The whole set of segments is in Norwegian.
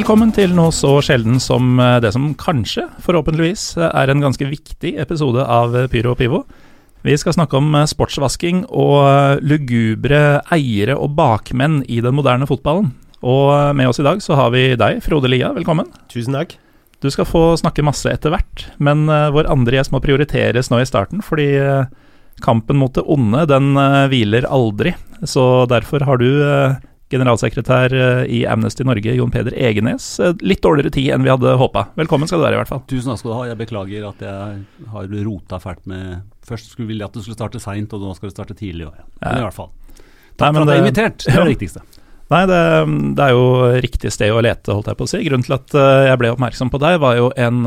Velkommen til noe så sjelden som eh, det som kanskje, forhåpentligvis, er en ganske viktig episode av Pyro og Pivo. Vi skal snakke om eh, sportsvasking og eh, lugubre eiere og bakmenn i den moderne fotballen. Og med oss i dag så har vi deg, Frode Lia. Velkommen. Tusen takk. Du skal få snakke masse etter hvert, men vår andre gjest må prioriteres nå i starten, fordi kampen mot det onde, den hviler aldri. Så derfor har du generalsekretær eh, i Amnesty Norge, Jon Peder Egenes. Eh, litt dårligere tid enn vi hadde håpa. Velkommen skal du være, i hvert fall. Tusen takk skal du ha. Jeg beklager at jeg har rota fælt med Først skulle ville at du skulle starte seint, og nå skal du starte tidlig. Ja. Men i hvert fall. Takk for at jeg er invitert. Det er det viktigste. Nei, det, det, er jo riktig sted å lete, holdt jeg på å si. Grunnen til at eh, jeg ble oppmerksom på deg, var jo en,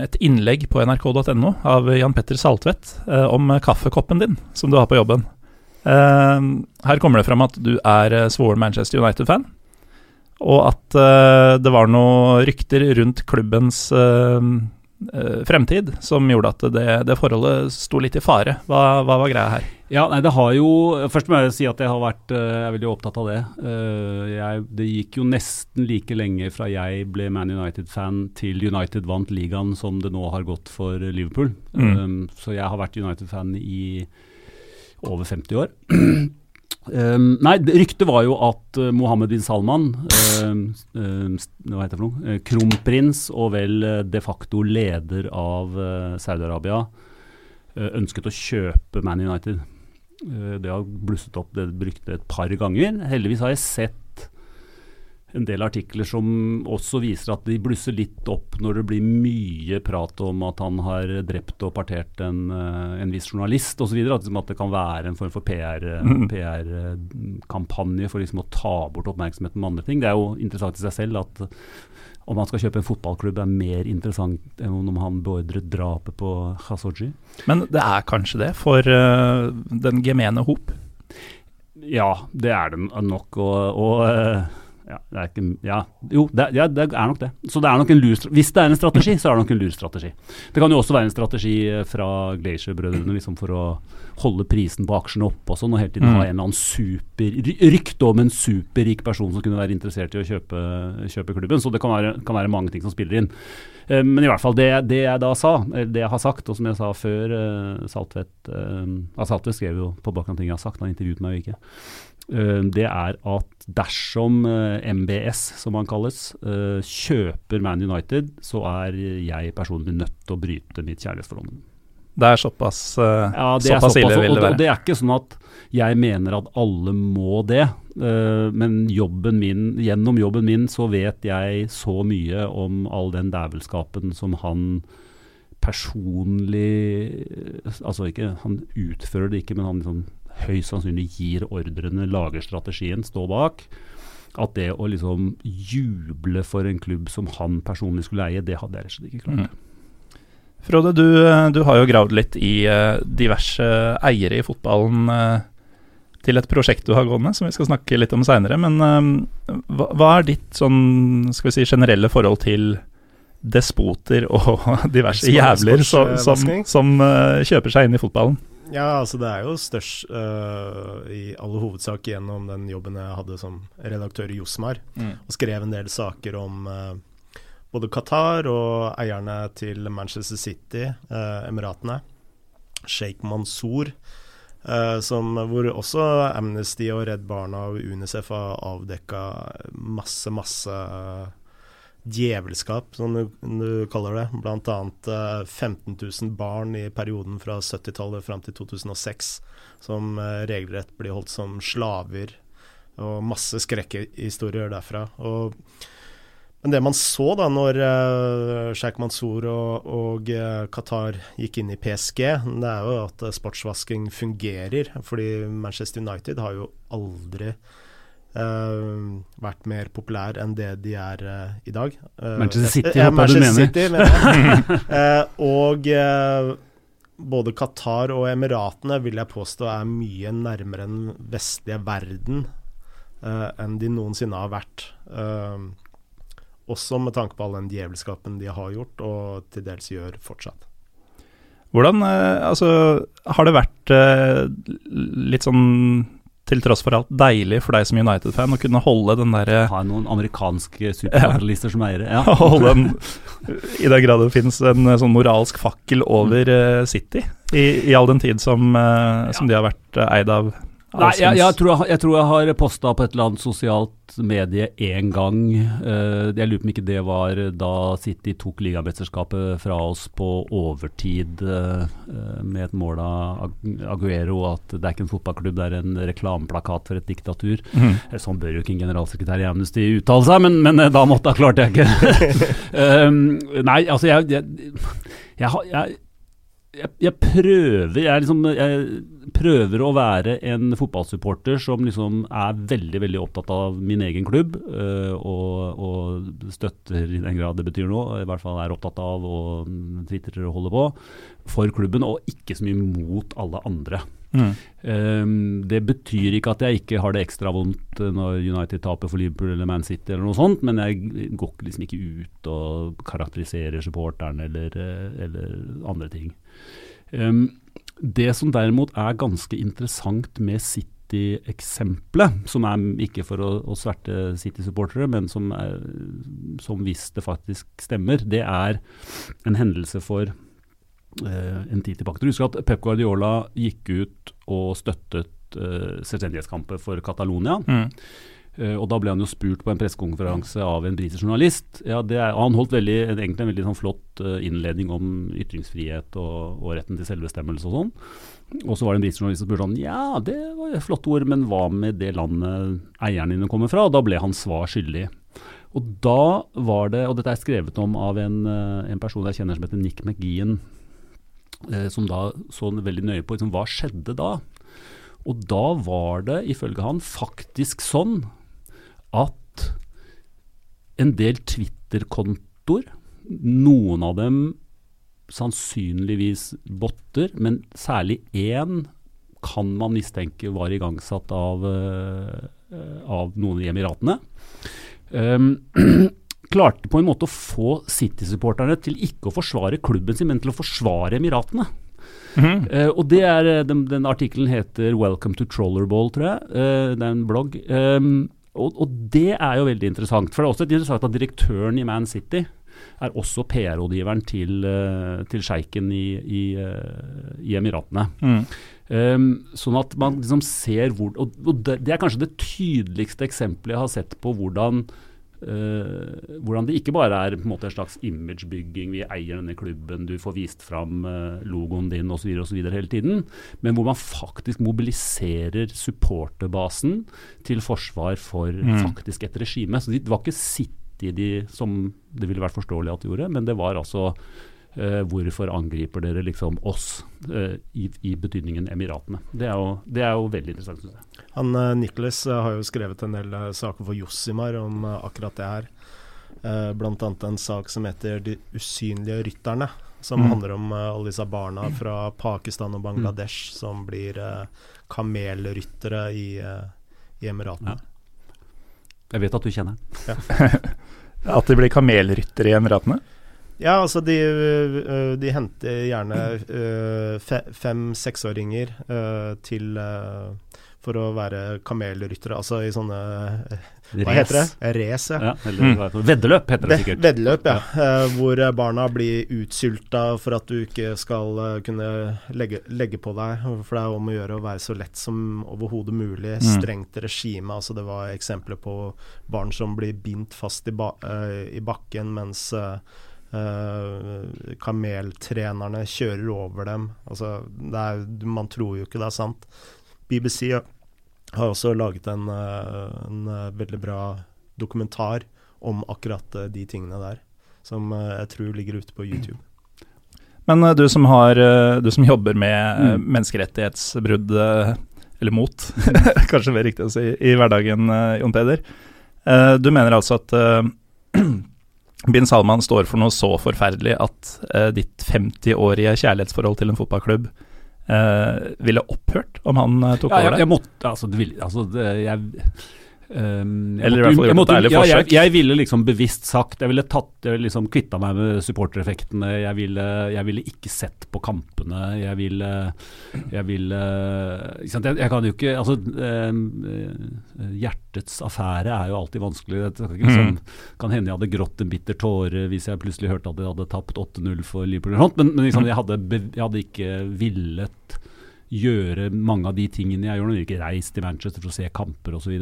et innlegg på nrk.no av Jan Petter Saltvedt om kaffekoppen din, som du har på jobben. Uh, her kommer det fram at du er eh, svoren Manchester United-fan. Og at uh, det var noen rykter rundt klubbens uh, fremtid som gjorde at det, det, forholdet sto litt i fare. Hva, hva, var greia her? Ja, nei, det har jo Først må jeg si at jeg har vært jeg er veldig opptatt av det. Jeg, det gikk jo nesten like lenge fra jeg ble Man United-fan til United vant ligaen som det nå har gått for Liverpool. Mm. Um, så jeg har vært United-fan i over 50 år. Um, nei, ryktet var jo at uh, Mohammed bin Salman, uh, uh, hva heter det for noe, uh, kronprins og vel de facto leder av Saudi-Arabia, ønsket å kjøpe Man United. det har blusset opp det ryktet et par ganger. Heldigvis har jeg sett en del artikler som også viser at de blusser litt opp når det blir mye prat om at han har drept og partert en, eh, en viss journalist osv. At, liksom at det kan være en form for PR-kampanje PR for liksom å ta bort oppmerksomheten med andre ting. Det er jo interessant i seg selv at om han skal kjøpe en fotballklubb er mer interessant enn om han beordret drapet på Khashoggi. Men det er kanskje det for uh, den gemene hop? Ja, det er det nok. og, og uh, ja, det er ikke, ja, jo, det, ja, det, er nok det. Så det er nok en lur, Hvis det er en strategi, så er det nok en lur strategi. Det kan jo også være en strategi eh, fra Glacier-brødrene liksom for å holde prisen på aksjene oppe og sånn, og hele tiden mm. ha en eller annen super rykte om en superrik person som kunne være interessert i å kjøpe, kjøpe klubben. Så det kan være, kan være, mange ting som spiller inn. Uh, men i hvert fall det, det, jeg da sa, det jeg har sagt, og som jeg sa før uh, Saltvedt uh, Saltvedt skrev jo på bakgrunn av ting jeg har sagt, han intervjuet meg jo ikke. Eh, det er at dersom eh, MBS, som han kalles, eh, kjøper Man United, så er jeg personlig nødt til å bryte mitt kjærlighetsforhold. Det er såpass, ja, det såpass, såpass ille vil det være. Og det er ikke sånn at jeg mener at alle må det, men jobben min, gjennom jobben min så vet jeg så mye om all den dævelskapen som han personlig Altså ikke, han utfører det ikke, men han liksom høyst sannsynlig gir ordrene, lager strategien, står bak. At det å liksom juble for en klubb som han personlig skulle eie, det hadde jeg rett og slett ikke klart. Mm. Frode, du, du, har jo gravd litt i uh, diverse eiere i fotballen uh, til et prosjekt du har gående, som vi skal snakke litt om seinere. Men hva, hva, er ditt sånn, skal vi si, generelle forhold til despoter og diverse jævler som, som, som kjøper seg inn i fotballen? Ja, altså det er jo størst uh, i alle hovedsak gjennom den jobben jeg hadde som redaktør i Josmar, mm. og skrev en del saker om uh, både Qatar og eierne til Manchester City, uh, Emiratene, Sheikh Mansour, som, hvor også Amnesty og Redd Barna og Unicef har avdekka masse, masse djevelskap, som du, du kaller det. Bl.a. Uh, 15 000 barn i perioden fra 70-tallet fram til 2006 som uh, regelrett blir holdt som slaver. Og masse skrekkhistorier derfra. Og, men det man så da når uh, Sheikh Mansour og, og uh, Qatar gikk inn i PSG, det er jo at uh, sportsvasking fungerer. Fordi Manchester United har jo aldri Uh, vært mer populær enn det de er uh, i dag. Uh, Manchester City, uh, Manchester du City, mener. og både Qatar og Emiratene vil jeg påstå er mye nærmere den vestlige verden enn de noensinne har vært. også med tanke på all den djevelskapen de har gjort, og til dels gjør fortsatt. Hvordan Altså, har det vært litt sånn til tross for alt deilig for deg som United-fan å kunne holde den derre Ha noen amerikanske superkapitalister som eiere. Ja. Holde en, I den grad det finnes en sånn moralsk fakkel over uh, City, i, i, all den tid som, uh, som de har vært uh, eid av Nei, jeg, jeg, tror jeg, jeg, tror jeg, har posta på et eller annet sosialt medie én gang. Uh, jeg lurer på om ikke det var da City tok ligamesterskapet fra oss på overtid uh, med et mål av Aguero at det er ikke en fotballklubb, det er en reklameplakat for et diktatur. Mm. Sånn bør jo ikke en generalsekretær i Amnesty uttale seg, men, men da måtte, jeg klarte jeg ikke. um, nei, altså jeg, jeg, jeg prøver jeg liksom jeg prøver å være en fotballsupporter som liksom er veldig veldig opptatt av min egen klubb, øh, og, og, støtter i den grad det betyr noe, i hvert fall er opptatt av og tvitrer og holder på, for klubben, og ikke så mye mot alle andre. Mm. Um, det betyr ikke at jeg ikke har det ekstra vondt når United taper for Liverpool eller Man City, eller noe sånt, men jeg går liksom ikke ut og karakteriserer supporteren eller, eller andre ting. Det som derimot er ganske interessant med City-eksempelet, som er ikke for å, å sverte City-supportere, men som, er, som, hvis det faktisk stemmer, det er en hendelse for uh, en tid tilbake. Du husker at Pep Guardiola gikk ut og støttet uh, selvstendighetskampen for Catalonia. Mm. Uh, og Da ble han jo spurt på en pressekonferanse av en britisk journalist. Ja, er, han holdt veldig, egentlig en veldig sånn flott uh, innledning om ytringsfrihet og, og, retten til selvbestemmelse og sånn. Og så var det en britisk journalist som spurte han ja, det var flott ord, men hva med det landet eierne dine kommer fra? Og da ble han svar skyldig. Og da var det, og dette er skrevet om av en, uh, en person jeg kjenner som heter Nick McGeehan, som da så veldig nøye på liksom, hva skjedde da. Og da var det ifølge han faktisk sånn at en del Twitter-kontoer, noen av dem sannsynligvis botter, men særlig én kan man mistenke var igangsatt av, uh, av noen i Emiratene. Um, klarte på en måte å få City-supporterne til ikke å forsvare klubben sin, men til å forsvare Emiratene. Mm -hmm. uh, og det er, den, den artikkelen heter 'Welcome to Trollerball', tror jeg. Uh, det er en blogg. Um, og, og, det er jo veldig interessant. For det er også interessant at direktøren i Man City er også PR-rådgiveren til, uh, til sjeiken i, i, uh, i, Emiratene. Mm. Um, sånn at man liksom ser hvor Og, og det, det, er kanskje det tydeligste eksempelet jeg har sett på hvordan Uh, hvordan det ikke bare er på en, måte, en slags imagebygging, vi eier denne klubben, du får vist fram uh, logoen din osv. hele tiden, men hvor man faktisk mobiliserer supporterbasen til forsvar for mm. faktisk et regime. Så Det var ikke City de, som det ville vært forståelig at de gjorde, men det var altså Uh, hvorfor angriper dere liksom oss, eh, i, i, betydningen Emiratene? Det er jo, det er jo veldig interessant, syns jeg. Han uh, Nicholas har jo skrevet en del saker for Jossimar om akkurat det her. Eh, annet en sak som heter 'De usynlige rytterne', som mm. handler om alle disse barna fra Pakistan og Bangladesh mm. som blir kamelryttere i, i Emiratene. Ja. Jeg vet at du kjenner ja. At de blir kamelryttere i Emiratene? Ja, altså de, øh, de henter gjerne øh, fem-seksåringer øh, til for å være kamelryttere, altså i sånne Hva heter det? Race, ja. ja mm. Veddeløp heter det sikkert. Veddeløp, ja. ja. hvor barna blir utsulta for at du ikke skal kunne legge, legge, på deg. For det er om å gjøre å være så lett som overhodet mulig. Mm. Strengt regime. Altså det var eksempler på barn som blir bindt fast i, ba, i bakken mens Uh, kameltrenerne kjører over dem. Altså, er, man tror jo ikke det er sant. BBC har også laget en, uh, en uh, veldig bra dokumentar om akkurat de tingene der, som jeg tror ligger ute på YouTube. Men du som, har, du som jobber med mm. menneskerettighetsbrudd, eller mot, kanskje mer riktig å si, i hverdagen, Jon Peder. Du mener altså at Bin Salman står for noe så forferdelig at eh, ditt 50-årige kjærlighetsforhold til en fotballklubb eh, ville opphørt om han uh, tok ja, over det? Jeg, måtte, altså, det vil, altså det, jeg, Um, fall gjort et ærlig ja, jeg, jeg ville liksom bevisst sagt Jeg ville tatt, jeg ville liksom kvitta meg med supportereffektene. Jeg ville, jeg ville ikke sett på kampene. Jeg ville, jeg ville? Jeg, jeg kan jo ikke Altså, um, eh, hjertets affære er jo alltid vanskelig. Det kan, ikke, liksom, kan hende jeg hadde grått en bitter tåre hvis jeg plutselig hørte at jeg hadde tapt 8-0 for Liverpool. Men, men liksom, jeg, hadde, jeg hadde ikke villet gjøre mange av de tingene jeg gjør nå. Jeg ville ikke reist til Manchester for å se kamper osv.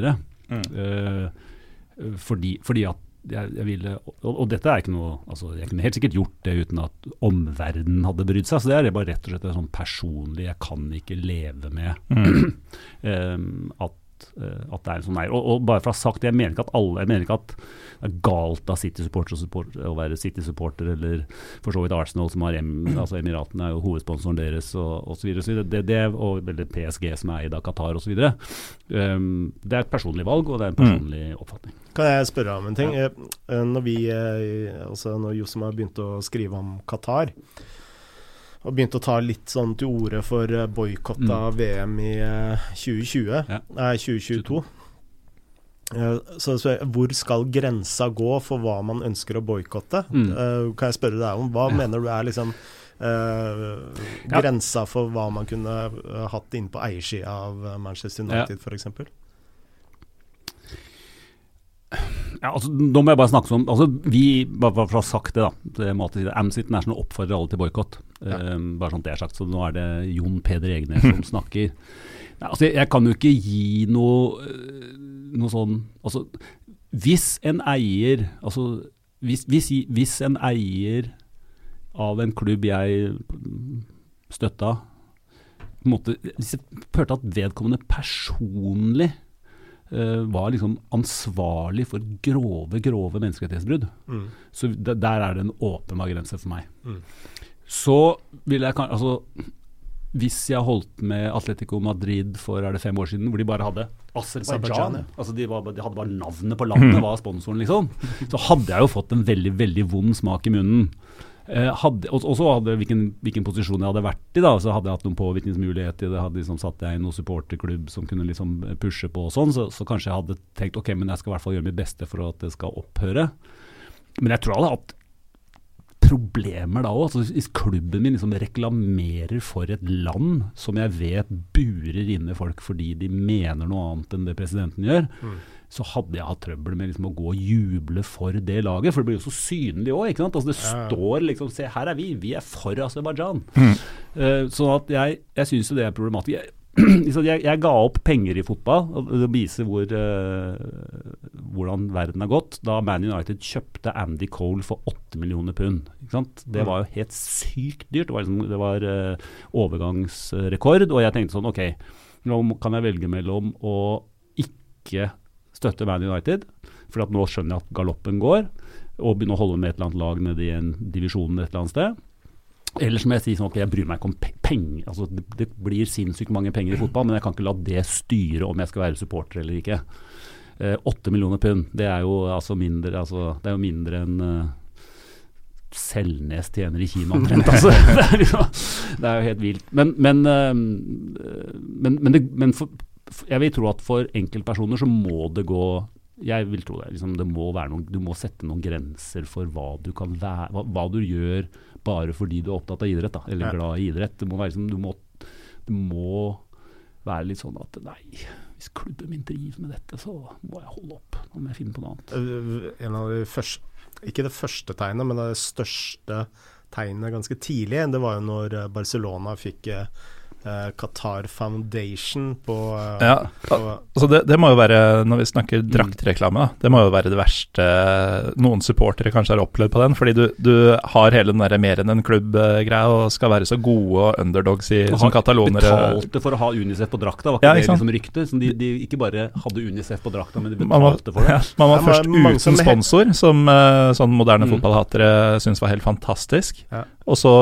Uh, fordi, fordi at jeg, jeg ville og, og dette er ikke noe altså Jeg kunne helt sikkert gjort det uten at omverdenen hadde brydd seg. Så det er bare rett og slett en sånn personlig Jeg kan ikke leve med um, at, uh, at det er sånn er. Og, og bare for å ha sagt det, jeg mener ikke at alle Jeg mener ikke at det er galt av City-supporter å support- å være City-supporter, eller for så vidt Arsenal, som har em, altså Emiratene er jo hovedsponsoren deres, og osv. Det, det, og eller PSG, som er eid av Qatar osv. Um, det er et personlig valg, og det er en personlig oppfatning. Kan jeg spørre om en ting? Eh, eh, Når vi, eh, altså når Josem har begynt å skrive om Qatar, og begynte å ta litt sånn til orde for eh, boikott av VM i eh, 2020, Ja. nei 2022 Så, så Hvor skal grensa gå for hva man ønsker å boikotte? Mm. Eh, kan jeg spørre deg om? Hva Ja. mener du er liksom eh, Ja. grensa for hva man kunne eh, hatt inne på eiersida av eh, Manchester United, for f.eks.? Ja, altså, nå må jeg bare snakke om altså, Vi, bare for å ha sagt det, da. Det. Amnesty International oppfordrer alle til boikott. Ja. Um, bare sånn det er sagt. Så nå er det Jon Peder Egenes som snakker. Nei, altså, jeg, jeg kan jo ikke gi noe, øh, noe sånn Altså, hvis en eier Altså, hvis, hvis, hvis en eier av en klubb jeg støtta på en måte, Hvis jeg hørte at vedkommende personlig uh, var liksom ansvarlig for grove, grove menneskerettighetsbrudd. Mm. Så der er det en åpenbar grense for meg. Mm. Så vil jeg kanskje altså hvis jeg holdt med Atletico Madrid for er det fem år siden, hvor de bare hadde Aserbajdsjan, altså de, var, de hadde bare navnet på landet, var sponsoren, liksom. Så hadde jeg jo fått en veldig veldig vond smak i munnen. Eh, hadde, og, og så hadde hvilken, hvilken posisjon jeg hadde vært i, da, så hadde jeg hatt noen påvirkningsmuligheter. Det hadde liksom satt jeg i noen supporterklubb som kunne liksom pushe på og sånn, så, så kanskje jeg hadde tenkt ok, men jeg skal i hvert fall gjøre mitt beste for at det skal opphøre. Men jeg tror jeg hadde hatt problemer da òg. Altså, hvis klubben min liksom reklamerer for et land som jeg vet burer inne folk fordi de mener noe annet enn det presidenten gjør, så hadde jeg hatt trøbbel med liksom å gå og juble for det laget. For det blir jo så synlig òg. Altså, det Ja. står liksom Se, her er vi. Vi er for Aserbajdsjan. Uh, så at jeg, jeg syns jo det er problematisk. Jeg, jeg, jeg ga opp penger i fotball, og det viser hvor, uh, hvordan verden har gått. Da Man United kjøpte Andy Cole for 8 millioner pund. Det var jo helt sykt dyrt. Det var, liksom, det var uh, overgangsrekord. Og jeg tenkte sånn OK, nå kan jeg velge mellom å ikke støtte Man United, for at nå skjønner jeg at galoppen går, og begynne å holde med et eller annet lag nede i en divisjon et eller annet sted. Eller som jeg sier sånn ok, jeg bryr meg ikke om penger. Altså, det, det blir sinnssykt mange penger i fotball, men jeg kan ikke la det styre om jeg skal være supporter eller ikke. Åtte millioner pund, det er jo altså mindre, altså, det er jo mindre enn uh, Selnes tjener i Kina omtrent. Altså. det, er jo, det er jo helt vilt. Men, men, uh, men, men, det, men for, jeg vil tro at for enkeltpersoner så må det gå jeg vil tro det. Liksom, det må noen, du må sette noen grenser for hva du kan være, hva, hva du gjør bare fordi du er opptatt av idrett, da, eller Ja. glad i idrett. Det må være, liksom, du, må, det må være litt sånn at nei, hvis klubben min driver med dette, så må jeg holde opp. Nå må jeg finne på noe annet. Eh, En av de første Ikke det første tegnet, men det største tegnet ganske tidlig, det var jo når eh, Barcelona fikk eh, Qatar Foundation på, eh, Ja, på Altså det, det må jo være, når vi snakker draktreklame, da, det må jo være det verste noen supportere kanskje har opplevd på den. Fordi du, du har hele den der mer enn en klubb-greia og skal være så gode og underdogs i, som katalonere. Betalte for å ha Unicef på drakta, var ikke Ja, det ikke liksom ryktet? Så de, de ikke bare hadde Unicef på drakta, men de betalte var, for det. ja, man var Ja, først men som uten sponsor, som eh, sånn moderne Mm. fotballhatere syns var helt fantastisk. Ja. Og så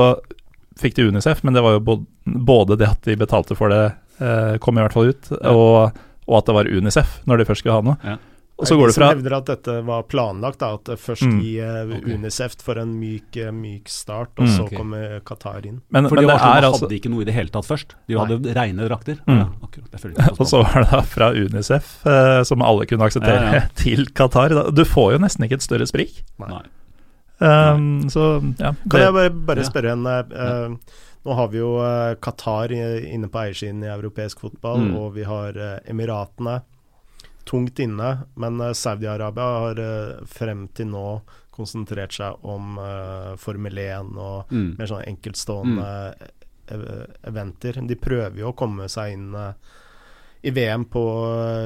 fikk til Unicef, men det var jo både det at de betalte for det, eh, kom i hvert fall ut, og, og at det var Unicef når de først skulle ha noe. Ja. Og så går de det som fra hevder at dette var planlagt, da, at først Mm. gi okay. Unicef for en myk, eh, myk start, og Mm. så okay. kommer Qatar inn. Men, For men det det var sånn, er altså hadde ikke noe i det hele tatt først. De hadde rene drakter. Mm. Ja, akkurat. Og så var det da fra Unicef, eh, som alle kunne akseptere, Ja, ja. til Qatar. Da- Du får jo nesten ikke et større sprik. Nei. Um, så ja. Kan jeg bare, bare spørre en eh, eh, Nå har vi jo uh, Qatar inne på eiersiden i europeisk fotball, Mm. og vi har uh, Emiratene tungt inne. Men eh, Saudi-Arabia har eh, frem til nå konsentrert seg om eh, Formel 1 og Mm. mer sånn enkeltstående ev- eventer. De prøver jo å komme seg inn i VM på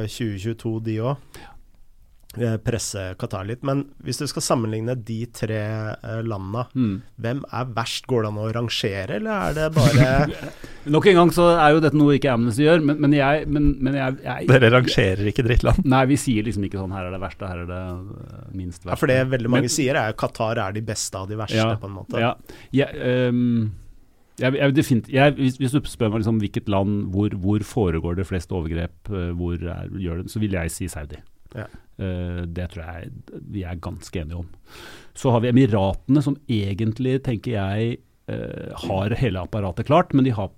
eh, 2022, de òg. Presse Qatar litt. Men hvis du skal sammenligne de tre eh, landene, Mm. hvem er verst? Går det an å rangere, eller er det bare Nok en gang så er jo dette noe ikke Amnesty gjør, men, men jeg, men, men jeg, jeg dere rangerer ikke drittland. Nei, vi sier liksom ikke sånn her er det verste, her er det minst verste. Ja, for det veldig mange Men- sier, er jo Qatar er de beste av de verste, Ja, på en måte. Ja, jeg, um jeg, jeg, jeg, hvis, hvis du spør meg liksom, hvilket land hvor, hvor foregår det flest overgrep, hvor er, gjør det, så vil jeg si Saudi. Ja. Eh, det tror jeg vi er ganske enige om. Så har vi Emiratene, som egentlig, tenker jeg, eh, har hele apparatet klart, men de har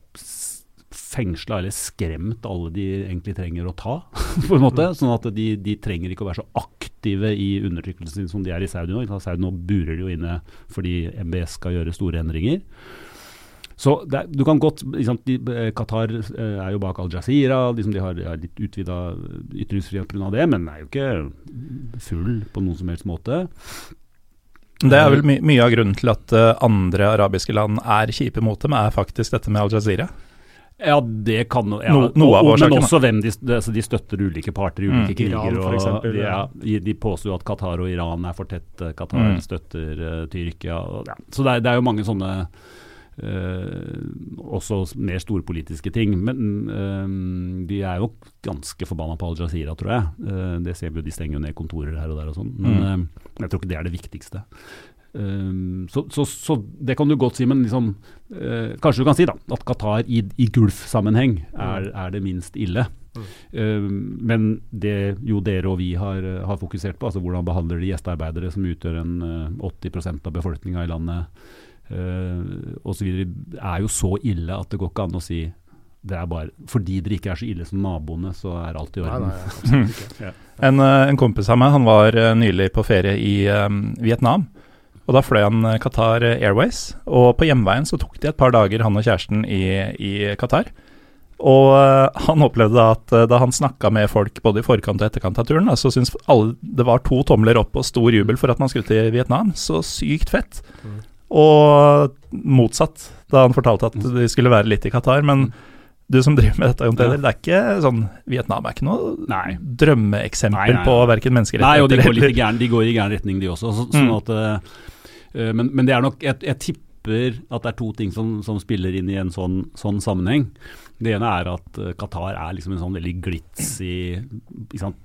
fengsla eller skremt alle de egentlig trenger å ta, på en måte. Sånn at de, de trenger ikke å være så aktive i undertrykkelsen som de er i Saudi nå. I Saudi nå burer de jo inne fordi MBS skal gjøre store endringer. Så det, du kan godt liksom, de, eh, Qatar eh, er jo bak Al Jazeera, liksom de har, de har litt utvida ytringsfrihet pga. det, men er jo ikke full på noen som helst måte. Det er vel my mye av grunnen til at eh, andre arabiske land er kjipe mot dem, er faktisk dette med Al Jazeera. Ja, det kan ja, No- noe av årsaken, Men også hvem de, de, altså de støtter ulike parter i ulike Mm. kriger. Iran, og eksempel, de, ja. de påstår jo at Qatar og Iran er for tett. eh, Qatar Mm. støtter uh, Tyrkia. Og, ja. Så det er, det er jo mange sånne eh, også mer storpolitiske ting. Men eh, de er jo ganske forbanna på Al Jazeera, tror jeg. Eh, det ser vi jo, de stenger jo ned kontorer her og der og sånn. Men Mm. eh, jeg tror ikke det er det viktigste. Um, så, så, så det kan du godt si, men liksom, uh, kanskje du kan si da, at Qatar i, i Gulf-sammenheng er, er det minst ille. Mm. Um, men det jo dere og vi har, eh, har fokusert på, altså hvordan behandler de gjestearbeidere som utgjør en uh, 80% av befolkninga i landet uh, osv., er jo så ille at det går ikke an å si det er bare fordi dere ikke er så ille som naboene, så er alt i orden. nei, nei, ja. En, eh, en kompis av meg han var eh, nylig på ferie i um, Vietnam. Og Da fløy han eh, Qatar Airways, og på hjemveien så tok de et par dager, han og kjæresten, i, i Qatar. Og eh, han opplevde da at eh, da han snakka med folk både i forkant og etterkant av turen, så syntes alle det var to tomler opp og stor jubel for at man skulle til Vietnam. Så sykt fett. Mm. Og motsatt, da han fortalte at de skulle være litt i Qatar. Men du som driver med dette, Jon Peder, det er ikke sånn Vietnam er ikke noe Nei. drømmeeksempel Nei, nei, på verken Nei, og de går, litt i gæren, de går i gæren retning, de også. Så, sånn Mm. at, eh, men, men det er nok Jeg, jeg tipper at det er to ting som, som spiller inn i en sånn, sånn sammenheng. Det ene er at uh, Qatar er liksom en sånn veldig glitzy ikke sant?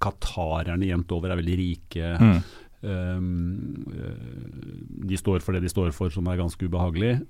Qatarerne jevnt over er veldig rike. mm. Um, eh, de står for det de står for, som er ganske ubehagelig.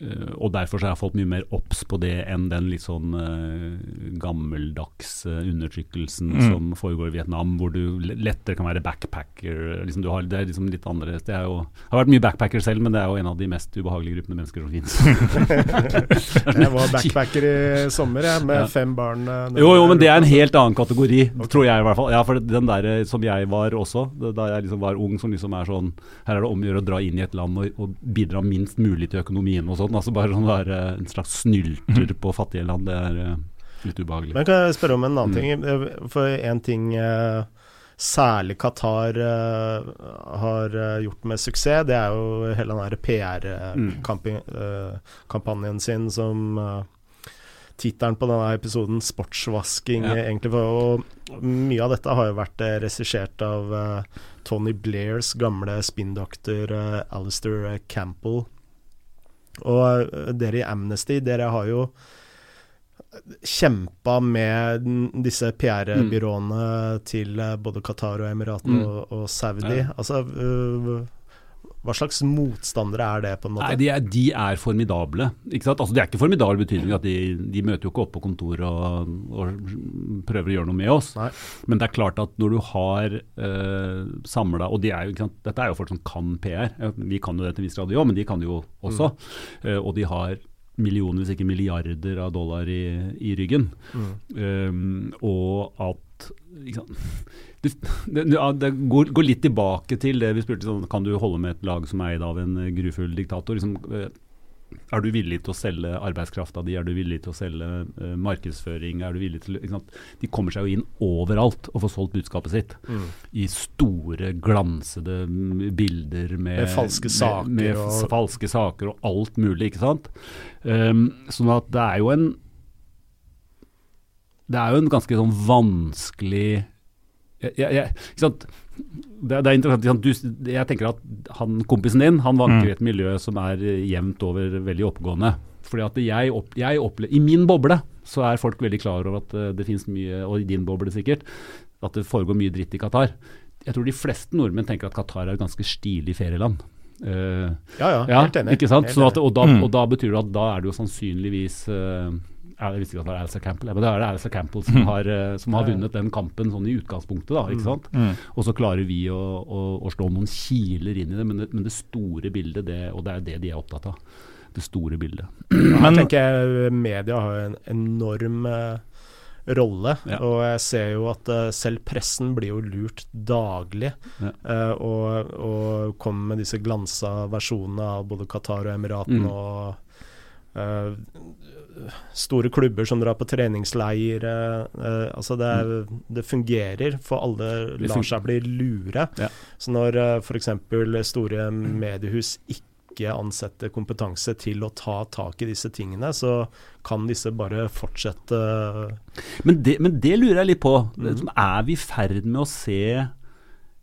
Eh, og derfor så har jeg fått mye mer obs på det enn den litt sånn uh, gammeldags eh, undertrykkelsen Mm. som foregår i Vietnam, hvor du lettere kan være backpacker. Liksom, du har, det er liksom litt annerledes. Det er jo, har vært mye backpacker selv, men det er jo en av de mest ubehagelige gruppene mennesker som finnes. Jeg var backpacker i sommer, jeg, med Ja. fem barn. Jo, jo, men det er en helt annen kategori, tror jeg i hvert fall. Ja, for den der som jeg var også, da jeg liksom var ung, som liksom er sånn Her er det om å gjøre å dra inn i et land og, og bidra minst mulig til økonomien og sånn. Altså bare sånn være en slags snylter på fattige land, det er eh, litt ubehagelig. Men kan jeg spørre om en annen Mm. ting? Eh, For en ting eh, særlig Qatar har gjort med suksess, det er jo hele den Mm. PR-kampanjen sin som uh, Tittelen på denne episoden 'Sportsvasking', Ja. egentlig. For, og mye av dette har jo vært eh, regissert av eh, Tony Blairs gamle spinndoktor uh, Alistair Campbell. Og eh, dere i Amnesty, dere har jo kjempa med disse PR-byråene til eh, både Qatar og Emiratene Mm. og, og Saudi. Ja. Altså øh, hva slags motstandere er det, på en måte? Nei, de er, de er formidable. Ikke sant? Altså, de er ikke formidable i betydning at de, de møter jo ikke opp på kontoret og, og, prøver å gjøre noe med oss. Nei. Men det er klart at når du har uh, samla Og de er jo, ikke sant? dette er jo folk som kan PR. Vi kan jo det til en viss grad, men de kan det jo også. Mm. Uh, og de har millioner, hvis ikke milliarder av dollar i, i ryggen. Mm. Um, og at det, det, det går, går, litt tilbake til det vi spurte sånn, Kan du holde med et lag som er eid av en eh, grufull diktator? Liksom, eh, er du villig til å selge arbeidskrafta di? Er du villig til å selge uh, markedsføring? Er du villig til, De kommer seg jo inn overalt og får solgt budskapet sitt. Mm. I store, glansede bilder med, med falske saker med, med og... falske saker og alt mulig, ikke sant. Um, sånn at det er jo en Det er jo en ganske sånn vanskelig jeg, jeg, ikke sant? Det, det, er interessant. Du, jeg tenker at han, kompisen din han vanker i mm. et miljø som er jevnt over veldig oppegående. Fordi at jeg, opp, jeg opplever, I min boble så er folk veldig klar over at uh, det finnes mye, og i din boble sikkert, at det foregår mye dritt i Qatar. Jeg tror de fleste nordmenn tenker at Qatar er et ganske stilig ferieland. Uh, ja, ja, helt enig. Ikke sant? Sånn at, og, da, mm. og, da, betyr det at da er det jo sannsynligvis uh, jeg visste ikke at det var Alistair Campbell, men det er Alistair Campbell som mm. har, eh, som har vunnet den kampen sånn i utgangspunktet. da, ikke mm. sant? Mm. Og så klarer vi å, å, å, slå noen kiler inn i det, men det, men det store bildet, det, og det er det de er opptatt av. Det store bildet. Men, jeg tenker media har en enorm uh, rolle. Ja. Og jeg ser jo at uh, selv pressen blir jo lurt daglig. Ja. Uh, og, og kommer med disse glansa versjonene av både Qatar og Emiraten mm. og Uh, store klubber som drar på treningsleir. Uh, altså det, er, det, fungerer, for alle lar seg bli lure. Ja. Så når uh, f.eks. store mediehus ikke ansetter kompetanse til å ta tak i disse tingene, så kan disse bare fortsette. Men det, men det lurer jeg litt på. Mm. Er vi i ferd med å se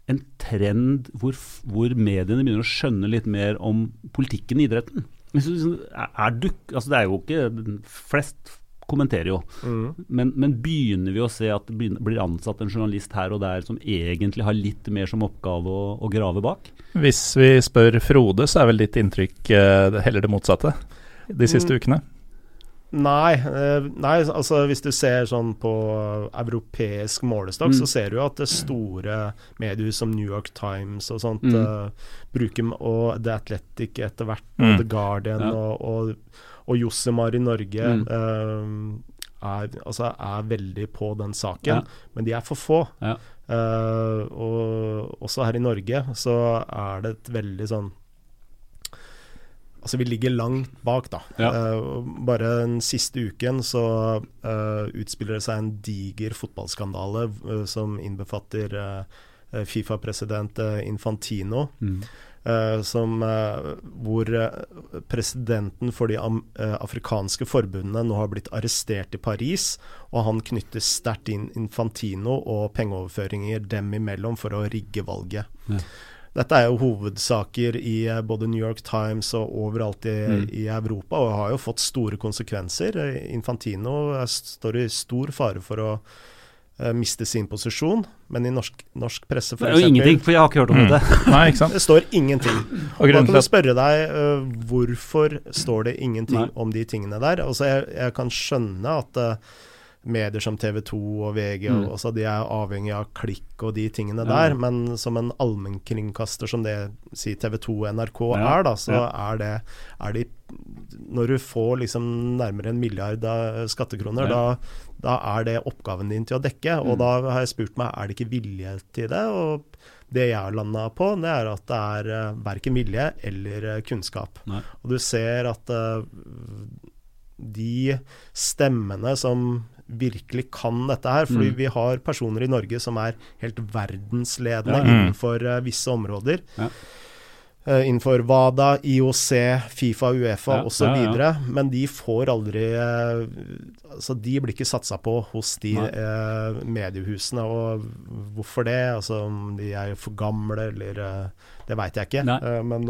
en trend hvor, hvor mediene begynner å skjønne litt mer om politikken i idretten? Er du, altså det er jo ikke Flest kommenterer jo. Mm. Men, men, begynner vi å se at det blir ansatt en journalist her og der som egentlig har litt mer som oppgave å, å grave bak? Hvis vi spør Frode, så er vel ditt inntrykk uh, heller det motsatte de siste mm. ukene? Nei, eh, nei, altså hvis du ser sånn på europeisk målestokk, mm. så ser du jo at det store medier som New York Times og sånt mm. uh, bruker Og The Athletic etter hvert, mm. og The Guardian ja. og, og, og Josemar i Norge uh, er, altså er, veldig på den saken, ja. men de er for få. Ja. Uh, og også her i Norge så er det et veldig sånn Altså, vi ligger langt bak, da. Ja. Uh, bare den siste uken så uh, utspiller det seg en diger fotballskandale uh, som innbefatter Fifa-president Infantino. Mm. Som, hvor presidenten for de afrikanske forbundene nå har blitt arrestert i Paris, og han knytter sterkt inn Infantino og pengeoverføringer dem imellom for å rigge valget. Ja. Dette er jo hovedsaker i eh, både New York Times og overalt i, mm. i Europa, og har jo fått store konsekvenser. Infantino står i stor fare for å uh, miste sin posisjon, men i norsk, norsk presse f.eks. Det er jo ingenting, for jeg har ikke hørt om mm. det. Nei, ikke sant? Det står ingenting. Og Da kan du spørre deg uh, hvorfor står det ingenting Nei. om de tingene der. Altså, jeg, jeg kan skjønne at uh, medier som TV 2 og VG mm. også, de er avhengig av klikk og de tingene ja. der. Men som en allmennkringkaster som det si TV 2 og NRK ja. er, da, så ja. er det er de, Når du får liksom nærmere en milliard skattekroner, da, da, er det oppgaven din til å dekke. Mm. Og da har jeg spurt meg er det ikke vilje til det. og det jeg har landa på, det er at det er uh, verken vilje eller uh, kunnskap. Nei. Og du ser at uh, de stemmene som virkelig kan dette her. Fordi mm. vi har personer i Norge som er helt verdensledende ja. innenfor uh, visse områder. Ja. Uh, innenfor WADA, IOC, Fifa, Uefa ja, osv. Ja. Men de får aldri uh, Altså, de blir ikke satsa på hos de uh, mediehusene. Og hvorfor det? Altså om de er for gamle, eller Det veit jeg ikke. men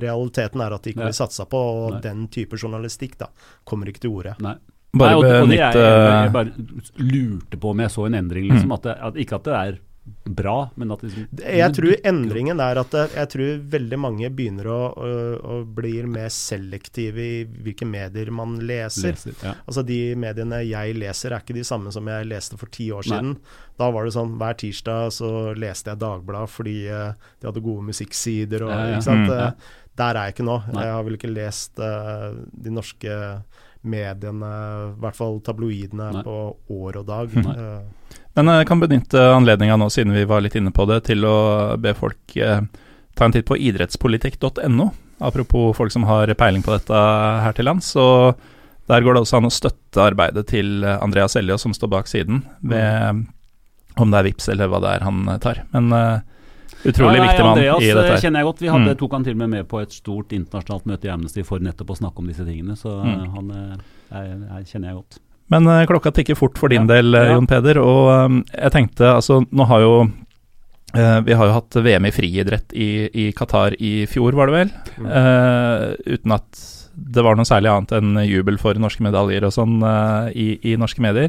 realiteten er at de ikke blir satsa på, og Nei. den type journalistikk da kommer ikke til orde. Nei. Bare Nei, og, og det jeg, jeg, bare lurte på om jeg så en endring. Liksom, mm. at det, at, ikke at det er bra, men at liksom, Jeg tror endringen er at jeg tror veldig mange begynner å, å, å bli mer selektive i hvilke medier man leser. leser. Ja. Altså De mediene jeg leser, er ikke de samme som jeg leste for ti år siden. Da var det sånn hver tirsdag så leste jeg Dagbladet fordi uh, de hadde gode musikksider. Og, Ja, ja. Ikke sant? Mm, ja. Eh, Der er jeg ikke nå. Nei. Jeg har vel ikke lest uh, de norske mediene, i hvert fall tabloidene, Nei. på år og dag. Nei. Eh, Men jeg kan benytte anledninga nå, siden vi var litt inne på det, til å be folk eh, ta en titt på idrettspolitikk.no. Apropos folk som har peiling på dette her til lands. Så der går det også an å støtte arbeidet til eh, Andreas Elliot, som står bak siden, ved om det er VIPS eller hva det er han eh, tar. Men eh, utrolig Ja, nei, viktig mann Andreas i dette eh, kjenner jeg godt. Vi hadde, Mm. tok han til og med med på et stort internasjonalt møte i Amnesty for nettopp å snakke om disse tingene, så eh, Mm. han eh, er, er, kjenner jeg godt. Men uh, klokka tikker fort for din Ja. del, Ja. Jon Peder. Og um, jeg tenkte, altså nå har jo Uh, Vi har jo hatt VM i friidrett i, i Qatar i fjor, var det vel? Mm. Uh, uten at det var noe særlig annet enn jubel for norske medaljer og sånn uh, i, i norske medier.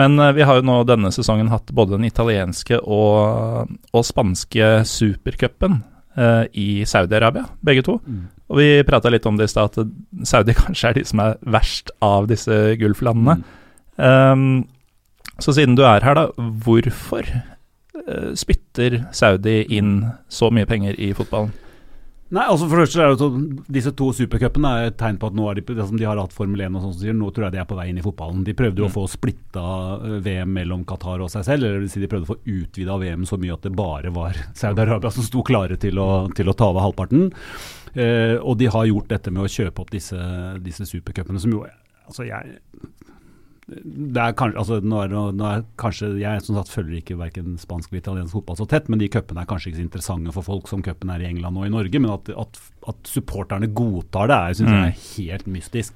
Men eh, vi har jo nå denne sesongen hatt både den italienske og, og spanske supercupen eh, i Saudi-Arabia, begge to. Og vi prata litt om det i stad, at Saudi kanskje er de som er verst av disse Gulf-landene. Mm. Um, så siden du er her, da, hvorfor eh, spytter Saudi inn så mye penger i fotballen? Nei, altså for det første er det jo sånn, Disse to supercupene er et tegn på at nå er de, det som de har hatt Formel 1 og sånn som sier, nå tror jeg de er på vei inn i fotballen. De prøvde jo Mm. å få splitta eh, VM mellom Qatar og seg selv, eller vil si de prøvde å få utvida VM så mye at det bare var Saudi-Arabia som sto klare til å, til å ta over halvparten. Eh, og de har gjort dette med å kjøpe opp disse, disse supercupene, som jo Altså, jeg det er kanskje, altså nå er, nå er kanskje Jeg som sagt følger ikke verken spansk eller italiensk fotball så tett, men de cupene er kanskje ikke så interessante for folk som cupen er i England og i Norge. Men at, at, at supporterne godtar det, er- synes jeg er helt mystisk.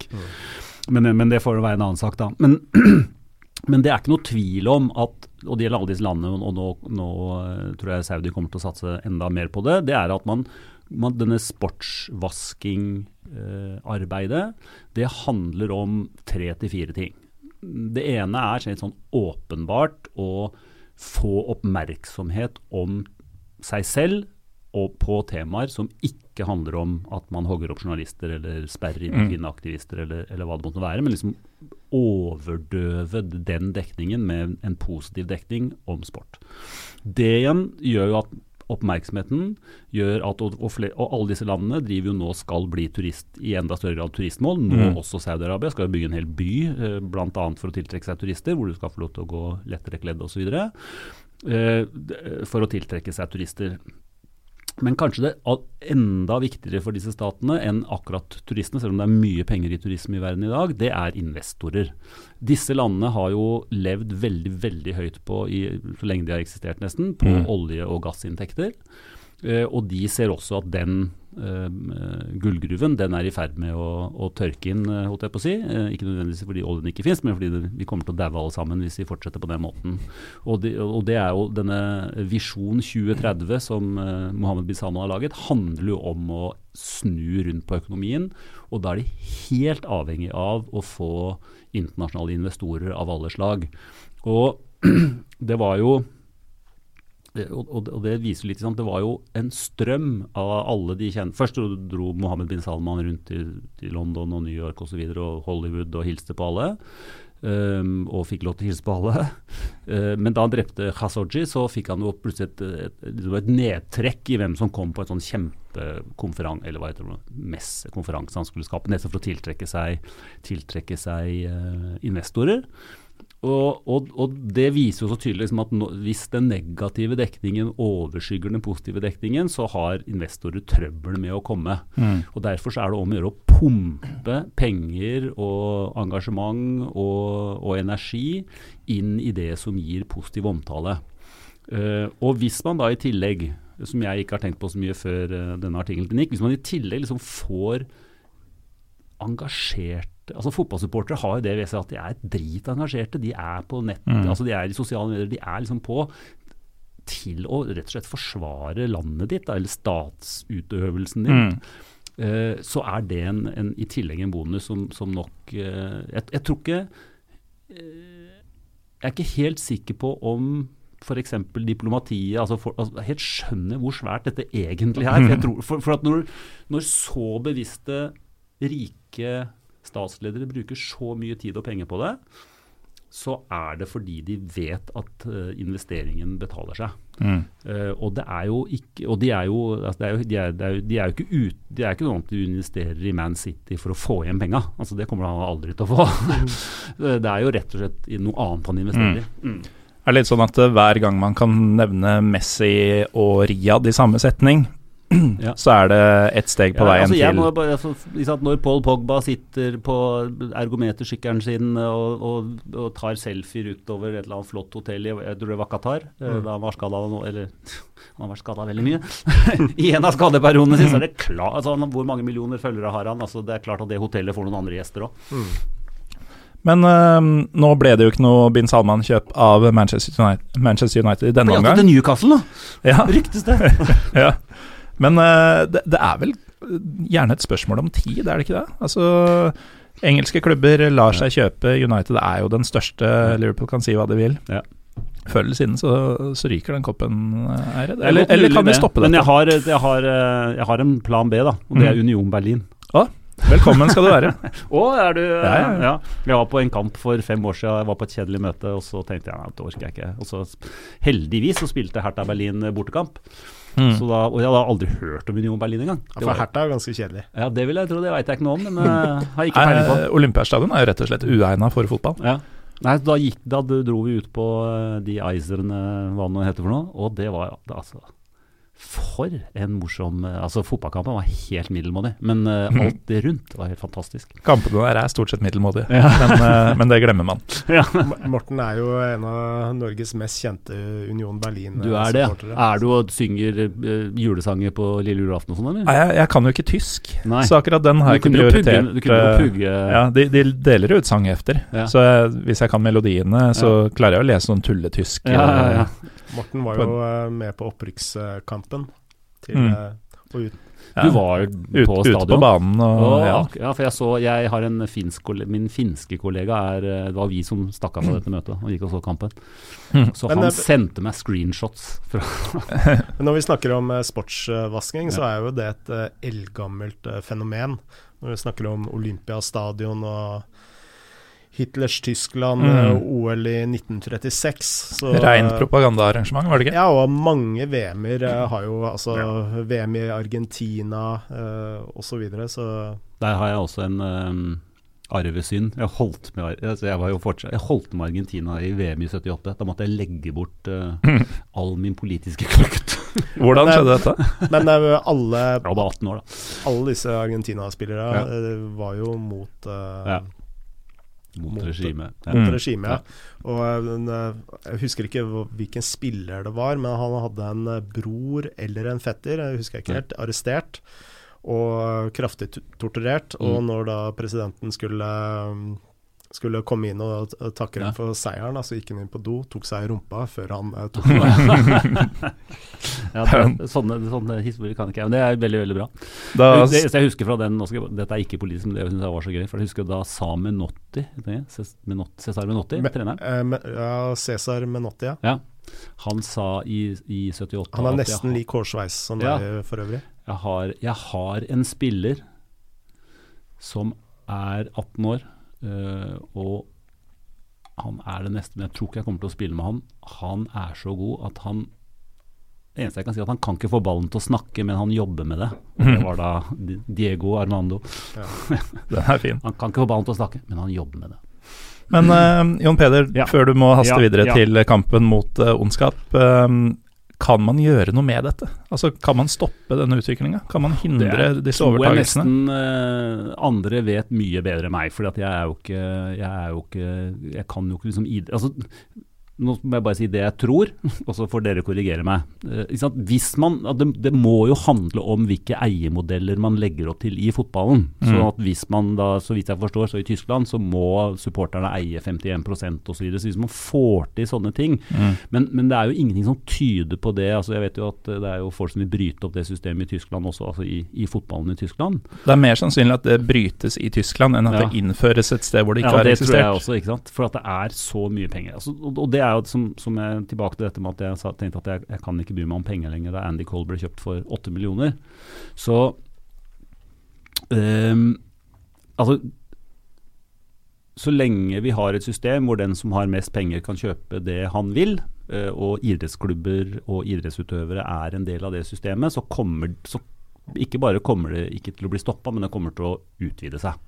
Men, men det får være en annen sak, da. Men, men det er ikke noe tvil om at, og det gjelder alle disse landene, og nå, nå eh, tror jeg Saudi kommer til å satse enda mer på det, det er at man, man denne sportsvasking-arbeidet, det handler om tre til fire ting. Det ene er litt sånn åpenbart å få oppmerksomhet om seg selv og på temaer som ikke handler om at man hogger opp journalister eller sperrer inn Mm. kvinneaktivister eller, eller hva det måtte være, men liksom overdøve den dekningen med en positiv dekning om sport. Det igjen gjør jo at oppmerksomheten gjør at og, og, og alle disse landene driver jo nå skal bli turist i enda større grad turistmål. Nå Mm. også Saudi-Arabia skal bygge en hel by, eh, bl.a. for å tiltrekke seg turister, hvor du skal få lov til å gå lettere kledd osv. Eh, d- for å tiltrekke seg turister. Men kanskje det er enda viktigere for disse statene enn akkurat turistene, selv om det er mye penger i turisme i verden i dag, det er investorer. Disse landene har jo levd veldig, veldig høyt på, i, så lenge de har eksistert nesten, på Mm. olje- og gassinntekter. Eh, og de ser også at den gullgruven den er i ferd med å, å tørke inn, eh, holdt jeg på å si. Eh, ikke nødvendigvis fordi oljen ikke finnes, men fordi det, vi kommer til å daue alle sammen hvis vi fortsetter på den måten. Og det, og det er jo denne Visjon 2030 som eh, Mohammed Salman har laget, handler jo om å snu rundt på økonomien. Og da er de helt avhengig av å få internasjonale investorer av alle slag. Og det var jo og, og, det viser litt? Det var jo en strøm av alle de kjente Først dro, Mohammed bin Salman rundt til, til London og New York og, så videre, og Hollywood og hilste på alle. Um, og fikk lov til å hilse på alle. Uh, men da han drepte Khashoggi, så fikk han jo plutselig et, et, et, et nedtrekk i hvem som kom på en sånn kjempekonferanse, eller hva heter det, messekonferanse han skulle skape, nettopp for å tiltrekke seg, tiltrekke seg uh, investorer. Og, og, og, det viser jo så tydelig liksom, at no, hvis den negative dekningen overskygger den positive dekningen, så har investorer trøbbel med å komme. Mm. Og Derfor så er det om å gjøre å pumpe penger og engasjement og, og energi inn i det som gir positiv omtale. Uh, og hvis man da i tillegg, som jeg ikke har tenkt på så mye før uh, denne artikkelen gikk, hvis man i tillegg liksom får engasjert altså Fotballsupportere har jo det ved seg at de er dritengasjerte. De er på nett, Mm. altså de er i sosiale medier, de er liksom på til å rett og slett forsvare landet ditt, da, eller statsutøvelsen din. Mm. Uh, så er det en, en, i tillegg en bonus som, som nok uh, jeg, jeg tror ikke uh, Jeg er ikke helt sikker på om f.eks. diplomatiet altså, for, altså Helt skjønner hvor svært dette egentlig er. For, jeg tror, for, for at når, når så bevisste, rike statsledere bruker så mye tid og penger på det, så er det fordi de vet at uh, investeringen betaler seg. Mm. Uh, og det er jo ikke Og de er jo, altså de, er jo, de, er, de, er, de er jo ikke ut, de er ikke noe annet du investerer i Man City for å få igjen penga. Altså, det kommer han aldri til å få. det er jo rett og slett noe annet han investerer i. Mm. Mm. Er litt sånn at hver gang man kan nevne Messi og Riyad i samme setning, ja. så er det ett steg på ja, veien altså til bare, altså, Når Paul Pogba sitter på ergometersykkelen sin og, og, og, tar selfier utover et eller annet flott hotell i jeg tror det var Qatar, eh, mm. da han var skada Eller han har vært skada veldig mye. I en av skadeperiodene sine er det klart altså, Hvor mange millioner følgere har han? Altså, det er klart at det hotellet får noen andre gjester òg. Mm. Men øh, nå ble det jo ikke noe bin Salman-kjøp av Manchester United, Manchester United i denne omgang. Til Newcastle, da! Ja. Ryktes det. ja. Men uh, det, det, er vel gjerne et spørsmål om tid, er det ikke det? Altså, engelske klubber lar seg kjøpe. United er jo den største. Liverpool kan si hva de vil. Ja. Før eller siden så, så, ryker den koppen, Eired. Eller, eller, kan vi stoppe dette? Men jeg har, jeg, har, eh, jeg har, en plan B, da. Og det er mm. Union Berlin. Å, velkommen skal du være. Å, er du ja, ja, ja. Jeg var på en kamp for fem år siden. Jeg var på et kjedelig møte, og så tenkte jeg nei, det orker jeg ikke. Og så heldigvis så spilte Hertha Berlin bortekamp. Mm. Da, og jeg hadde aldri hørt om Union Berlin engang. Ja, for Hertha er jo ganske kjedelig. Ja, Det vil jeg tro, det veit jeg ikke noe om, men uh, har ikke peiling på. Olympiastadion er jo rett og slett uegna for fotball. Ja. Nei, da, gikk, da dro vi ut på uh, de Eiserne, hva det heter for noe, og det var det, altså for en morsom eh, Altså, fotballkampen var helt middelmådig, men uh, alt det rundt var helt fantastisk. Kampene der er stort sett middelmådige, ja. men, uh, men, det glemmer man. Ja. Morten er jo en av Norges mest kjente Union Berlin-supportere. Du er det? Er du og synger uh, julesanger på lille julaften og sånn, eller? Jeg, jeg, kan jo ikke tysk, Nei. så akkurat den har jeg ikke prioritert. Pugge, du kunne jo pugge Ja, de, de deler ut sanghefter, ja. så jeg, hvis jeg kan melodiene, så klarer jeg å lese noen tulletysk. Ja, ja, ja. Morten var jo uh, med på opprykkskampen. Til, mm. og ut. Ja. Du var på stadion? Ute på banen. Og, og, ja. ja. for jeg så Jeg har en finsk Min finske kollega er eh, Det var vi som stakk av fra dette møtet og gikk og så kampen. Mm. Så Men, han det, sendte meg screenshots. Når vi snakker om sportsvasking, så er jo det et eldgammelt fenomen. Når vi snakker om Olympiastadion og Hitlers Tyskland, mm. Eh, OL i 1936. Så, Rent propagandaarrangement, var det ikke? Ja, og mange VM-er uh, har jo altså ja. VM i Argentina eh, osv. Så, videre, så Der har jeg også en um, arvesynd. Jeg holdt, med, altså jeg, var jo fortsatt, jeg holdt med Argentina i VM i 78. Da måtte jeg legge bort uh, all min politiske kløkt. Hvordan skjedde dette? Men uh, alle, var 18 år, da. alle disse Argentina-spillere ja. var jo mot ja mot regimet. Ja. Mot regime, ja. Og eh, Jeg husker ikke hvilken spiller det var, men han hadde en eh, bror eller en fetter, jeg husker ikke helt, arrestert og kraftig torturert. Og mm. når da presidenten skulle skulle komme inn og takke dem ja. for seieren. Altså gikk han inn på do, tok seg i rumpa før han uh, tok den. ja, det, sånne, sånne, historier kan ikke jeg, men det er veldig veldig bra. Da, det, jeg husker fra den, også, Dette er ikke politisk, men det syns jeg var så gøy. For jeg husker da sa Menotti, Cesar Menotti, Me, treneren. Uh, ja, Cesar Menotti, ja. ja. Han sa i, i 78 Han er nesten lik hårsveis som ja, deg for øvrig. Jeg har, jeg har en spiller som er 18 år og han er det neste, men jeg tror ikke jeg kommer til å spille med han. Han er så god at han det eneste jeg kan si er at Han kan ikke få ballen til å snakke, men han jobber med det. Det var da Diego Armando. Ja, den er fin. Han kan ikke få ballen til å snakke, men han jobber med det. Men uh, Jon Peder, ja. før du må haste ja, videre til kampen mot uh, ondskap. Um, kan man gjøre noe med dette? Altså, Kan man stoppe denne utviklinga? Kan man hindre disse overtakelsene? Nesten uh, andre vet mye bedre enn meg. For jeg er jo ikke Jeg, er jo ikke, jeg kan jo ikke liksom altså, nå må jeg bare si det jeg tror, og så får dere korrigere meg. Eh, hvis man, det, må jo handle om hvilke eiermodeller man legger opp til i fotballen. Mm. Så at hvis man da, så vidt jeg forstår, så i Tyskland så må supporterne eie 51% osv. Så, videre. så hvis man får til sånne ting mm. men, men, det er jo ingenting som tyder på det. altså Jeg vet jo at det er jo folk som vil bryte opp det systemet i Tyskland også, altså i, i fotballen i Tyskland. Det er mer sannsynlig at det brytes i Tyskland enn at ja. det innføres et sted hvor det ikke ja, har eksistert. Ja, det tror jeg også, ikke sant. For at det er så mye penger. Altså, og det er jo som, som jeg, tilbake til dette med at jeg tenkte at jeg, jeg kan ikke bry meg om penger lenger da Andy Cole ble kjøpt for åtte millioner. Så um, Altså så lenge vi har et system hvor den som har mest penger kan kjøpe det han vil, uh, og idrettsklubber og idrettsutøvere er en del av det systemet, så kommer så ikke bare kommer det ikke til å bli stoppa, men det kommer til å utvide seg.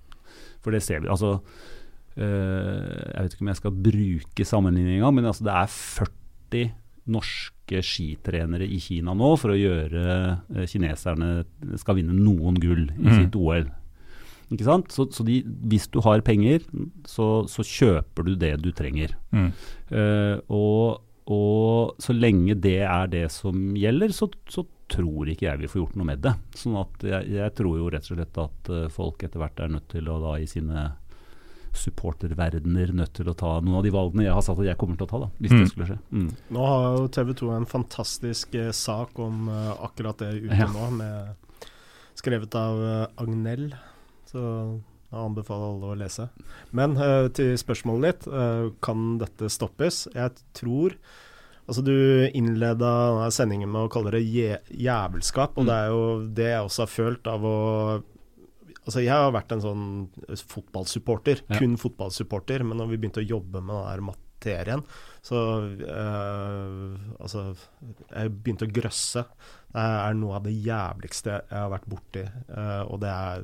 For det ser vi. altså Jeg vet ikke om jeg skal bruke sammenligninga, men altså det er 40 norske skitrenere i Kina nå for å gjøre uh, kineserne skal vinne noen gull i mm. sitt OL. Ikke sant? Så, så de, hvis du har penger, så, så, kjøper du det du trenger. Mm. Uh, og, og, så lenge det er det som gjelder, så, så, tror ikke jeg vi får gjort noe med det. Sånn at jeg, jeg tror jo rett og slett at folk etter hvert er nødt til å da i sine supporterverdener nødt til å ta noen av de valgene jeg har sagt at jeg kommer til å ta, da, hvis mm. det skulle skje. Mm. Nå har jo TV 2 en fantastisk uh, sak om uh, akkurat det ute ja. nå, med, skrevet av Agnell så jeg anbefaler alle å lese. Men uh, til spørsmålet ditt, uh, kan dette stoppes? Jeg tror Altså Du innleda sendingen med å kalle det jævelskap, og mm. det er jo det jeg også har følt av å Altså Jeg har vært en sånn fotballsupporter, ja. kun fotballsupporter, men når vi begynte å jobbe med den der materien, så uh, Altså Jeg begynte å grøsse det er noe av det jævligste jeg har vært borti. Uh, og det er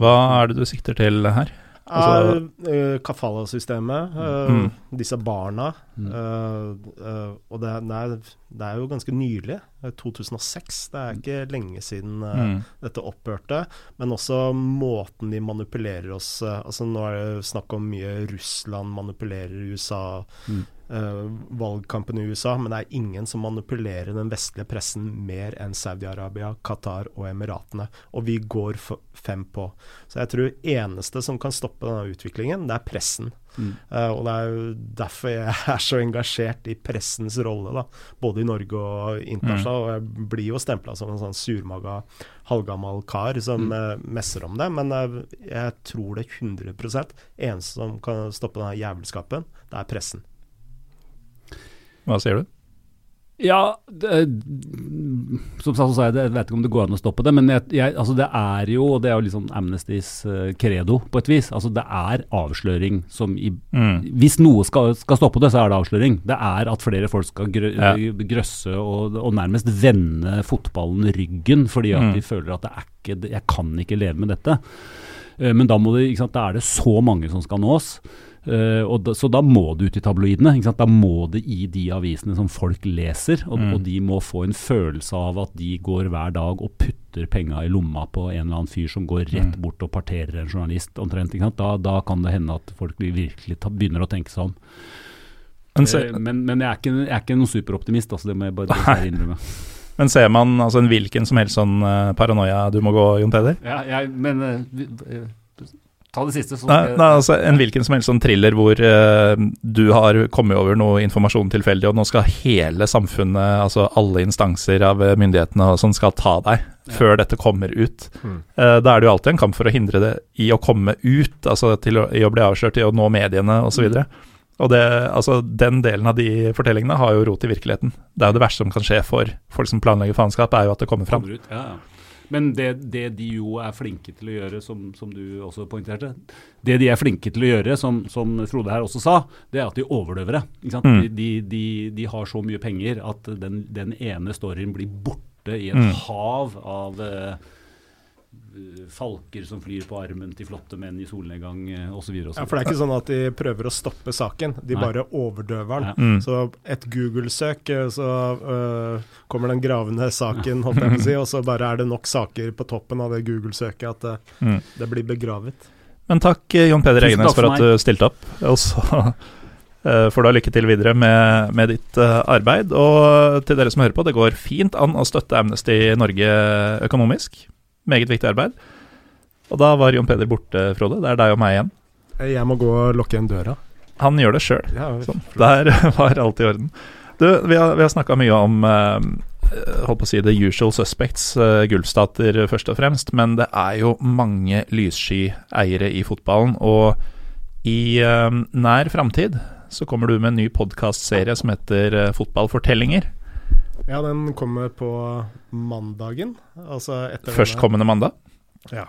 Hva er det du sikter til her? Altså, uh, Kafala-systemet, uh, mm. disse barna. Mm. og det, det, er, det, er, jo ganske nylig. 2006. Det er ikke lenge siden mm. dette opphørte. Men også måten de manipulerer oss altså Nå er det snakk om mye Russland manipulerer USA. Mm uh, valgkampen i USA, men det er ingen som manipulerer den vestlige pressen mer enn Saudi-Arabia, Qatar og Emiratene. Og vi går fem på. Så jeg tror eneste som kan stoppe denne utviklingen, det er pressen. Mm. Uh, og det er jo derfor jeg er så engasjert i pressens rolle, da, både i Norge og internasjonalt. Mm. Og jeg blir jo stempla som en sånn surmaga, halvgammal kar som mm. uh, messer om det. Men uh, jeg tror det 100% eneste som kan stoppe denne jævelskapen, det er pressen. Hva sier du? Ja, det, som sagt så sa jeg, jeg vet ikke om det går an å stoppe det. Men jeg, jeg, altså det er jo og det er jo liksom Amnestys uh, credo på et vis. altså Det er avsløring som i mm. Hvis noe skal, skal, stoppe det, så er det avsløring. Det er at flere folk skal grø, ja. grøsse og, og, nærmest vende fotballen ryggen fordi at mm. de føler at det er ikke, jeg kan ikke leve med dette. Uh, men da, må det, sant, da er det så mange som skal nås. Uh, da, så da må det ut i tabloidene. Da må det i de avisene som folk leser. Og, mm. og, de må få en følelse av at de går hver dag og putter penga i lomma på en eller annen fyr som går rett mm. bort og parterer en journalist. omtrent. Da, da, kan det hende at folk virkelig ta, begynner å tenke seg om. Men, se, uh, men, men jeg, er ikke, jeg, er ikke, noen superoptimist, altså, det må jeg bare innrømme. Men ser man altså, en hvilken som helst sånn uh, paranoia du må gå, Jon Peder? Ja, jeg, men Ta det siste. Nei, nei, altså En hvilken som helst sånn thriller hvor uh, du har kommet over noe informasjon tilfeldig, og nå skal hele samfunnet, altså alle instanser av myndighetene og sånn, skal ta deg ja. før dette kommer ut. Mm. Uh, da er det jo alltid en kamp for å hindre det i å komme ut, altså til å, i å bli avslørt, i å nå mediene osv. Mm. Og det, altså, Den delen av de fortellingene har jo rot i virkeligheten. Det er jo det verste som kan skje for folk som planlegger faenskap, er jo at det kommer fram. Kommer ut, ja, ja. Men det, det, de jo er flinke til å gjøre, som, som, du også poengterte Det de er flinke til å gjøre, som, som Frode her også sa, det er at de overdøver det. Mm. De, de, de, har så mye penger at den, den ene storyen blir borte i et mm. hav av uh, falker som flyr på armen til flotte menn i solnedgang osv. Ja, for det er ikke sånn at de prøver å stoppe saken, de Nei. bare overdøver den. Mm. Så et Google-søk, eh, så uh, kommer den gravende saken, holdt jeg på å si, og så bare er det nok saker på toppen av det Google-søket at det, mm. det, blir begravet. Men takk, Jon Peder Egenes, for, for at du stilte opp. Og så uh, får du ha lykke til videre med, med ditt uh, arbeid. Og til dere som hører på, det går fint an å støtte Amnesty Norge økonomisk. Meget viktig arbeid. Og da var Jon Peder borte, Frode. Det er deg og meg igjen. Jeg må gå og lukke igjen døra. Han gjør det sjøl. Ja, sånn. Der var alt i orden. Du, vi har, vi har snakka mye om uh, holdt på å si the usual suspects, uh, gulvstater først og fremst, men det er jo mange lyssky eiere i fotballen. Og i uh, nær framtid så kommer du med en ny podkastserie som heter eh, Fotballfortellinger. Ja, den kommer på mandagen. Altså Førstkommende mandag. Ja.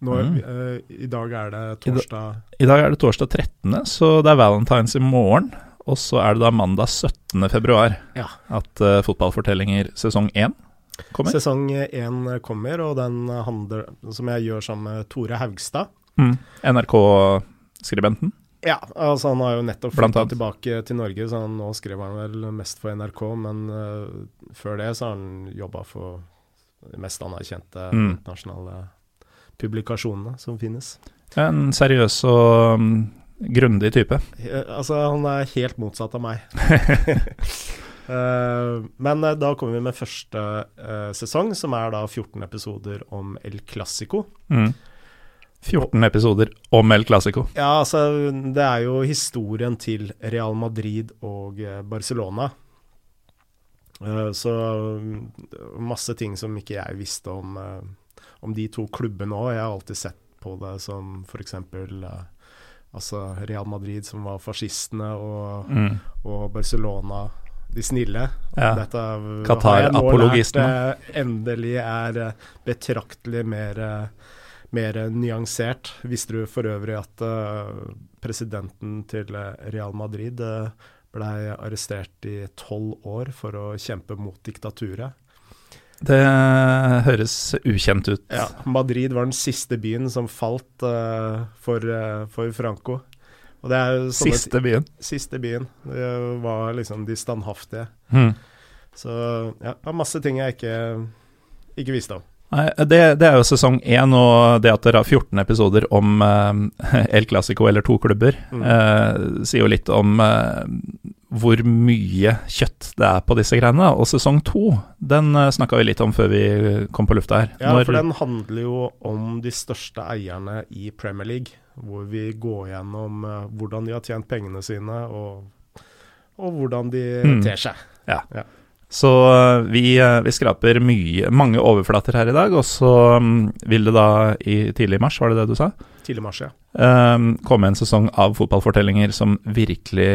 Nå, Mm. uh, I dag er det torsdag I dag er det torsdag 13., så det er valentines i morgen. Og så er det da mandag 17. februar Ja. at uh, Fotballfortellinger sesong 1 kommer. Sesong 1 kommer, og den handler, som jeg gjør sammen med Tore Haugstad. Mm. NRK-skribenten. Ja, altså han har jo nettopp flytta tilbake til Norge, så han, nå skrev han vel mest for NRK, men uh, før det så har han jobba for de mest anerkjente Mm. internasjonale publikasjonene som finnes. En seriøs og um, grundig type. Altså, han er helt motsatt av meg. uh, men eh, da kommer vi med første sesong, som er da 14 episoder om El Clásico. Mm. 14 episoder om El Clásico. Ja, altså, det er jo historien til Real Madrid og eh, Barcelona. Eh, så mm, masse ting som ikke jeg visste om, eh, om de to klubbene òg. Jeg har alltid sett på det som f.eks. Altså Real Madrid, som var fascistene, og, Mm. og Barcelona, de snille. Ja. Dette har jeg nå Qatar-apologistene. lært, endelig er betraktelig mer mer nyansert. Visste du for øvrig at eh, presidenten til eh, Real Madrid uh, blei arrestert i tolv år for å kjempe mot diktaturet? Det høres ukjent ut. Ja, Madrid var den siste byen som falt uh, for, uh, for Franco. Er Siste byen. siste byen. Det var liksom de standhaftige. Mm. Så ja, masse ting jeg ikke, ikke visste om. Nei, det, det er jo sesong én, og det at dere har 14 episoder om uh, El Clásico, eller to klubber, Mm. uh, sier jo litt om uh, hvor mye kjøtt det er på disse greiene. Og sesong to, den uh, snakka vi litt om før vi kom på lufta her. Ja, Når- for den handler jo om de største eierne i Premier League. Hvor vi går gjennom hvordan de har tjent pengene sine, og, og hvordan de Mm. ter seg. Så eh, vi, eh, vi skraper mye, mange overflater her i dag, og så mm, vil det da i tidlig mars, var det det du sa? Tidlig mars, ja. eh, komme en sesong av fotballfortellinger som virkelig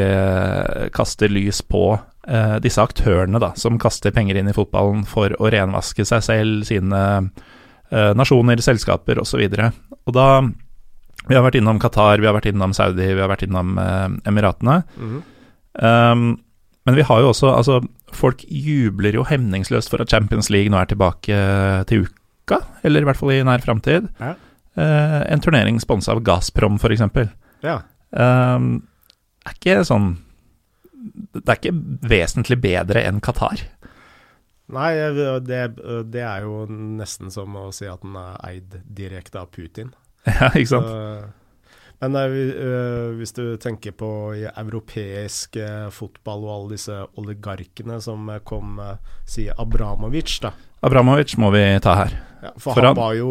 kaster lys på disse aktørene da, som kaster penger inn i fotballen for å renvaske seg selv, sine nasjoner, selskaper osv. Og, da Vi har vært innom Qatar, vi har vært innom Saudi, vi har vært innom Emiratene. Mhm. Um, men vi har jo også Altså, folk jubler jo hemningsløst for at Champions League nå er tilbake til uka, eller i hvert fall i nær framtid. Ja. Uh, en turnering sponsa av Gazprom, f.eks. ja. Uh, er ikke sånn Det er ikke vesentlig bedre enn Qatar. Nei, det, det er jo nesten som å si at den er eid direkte av Putin. ja, ikke sant? Så- men vi- eh, hvis du tenker på europeisk uh, fotball og alle disse oligarkene som eh, kom, uh, sier Abramovic, da. Abramovic må vi ta her. Ja, for For han, han- var jo,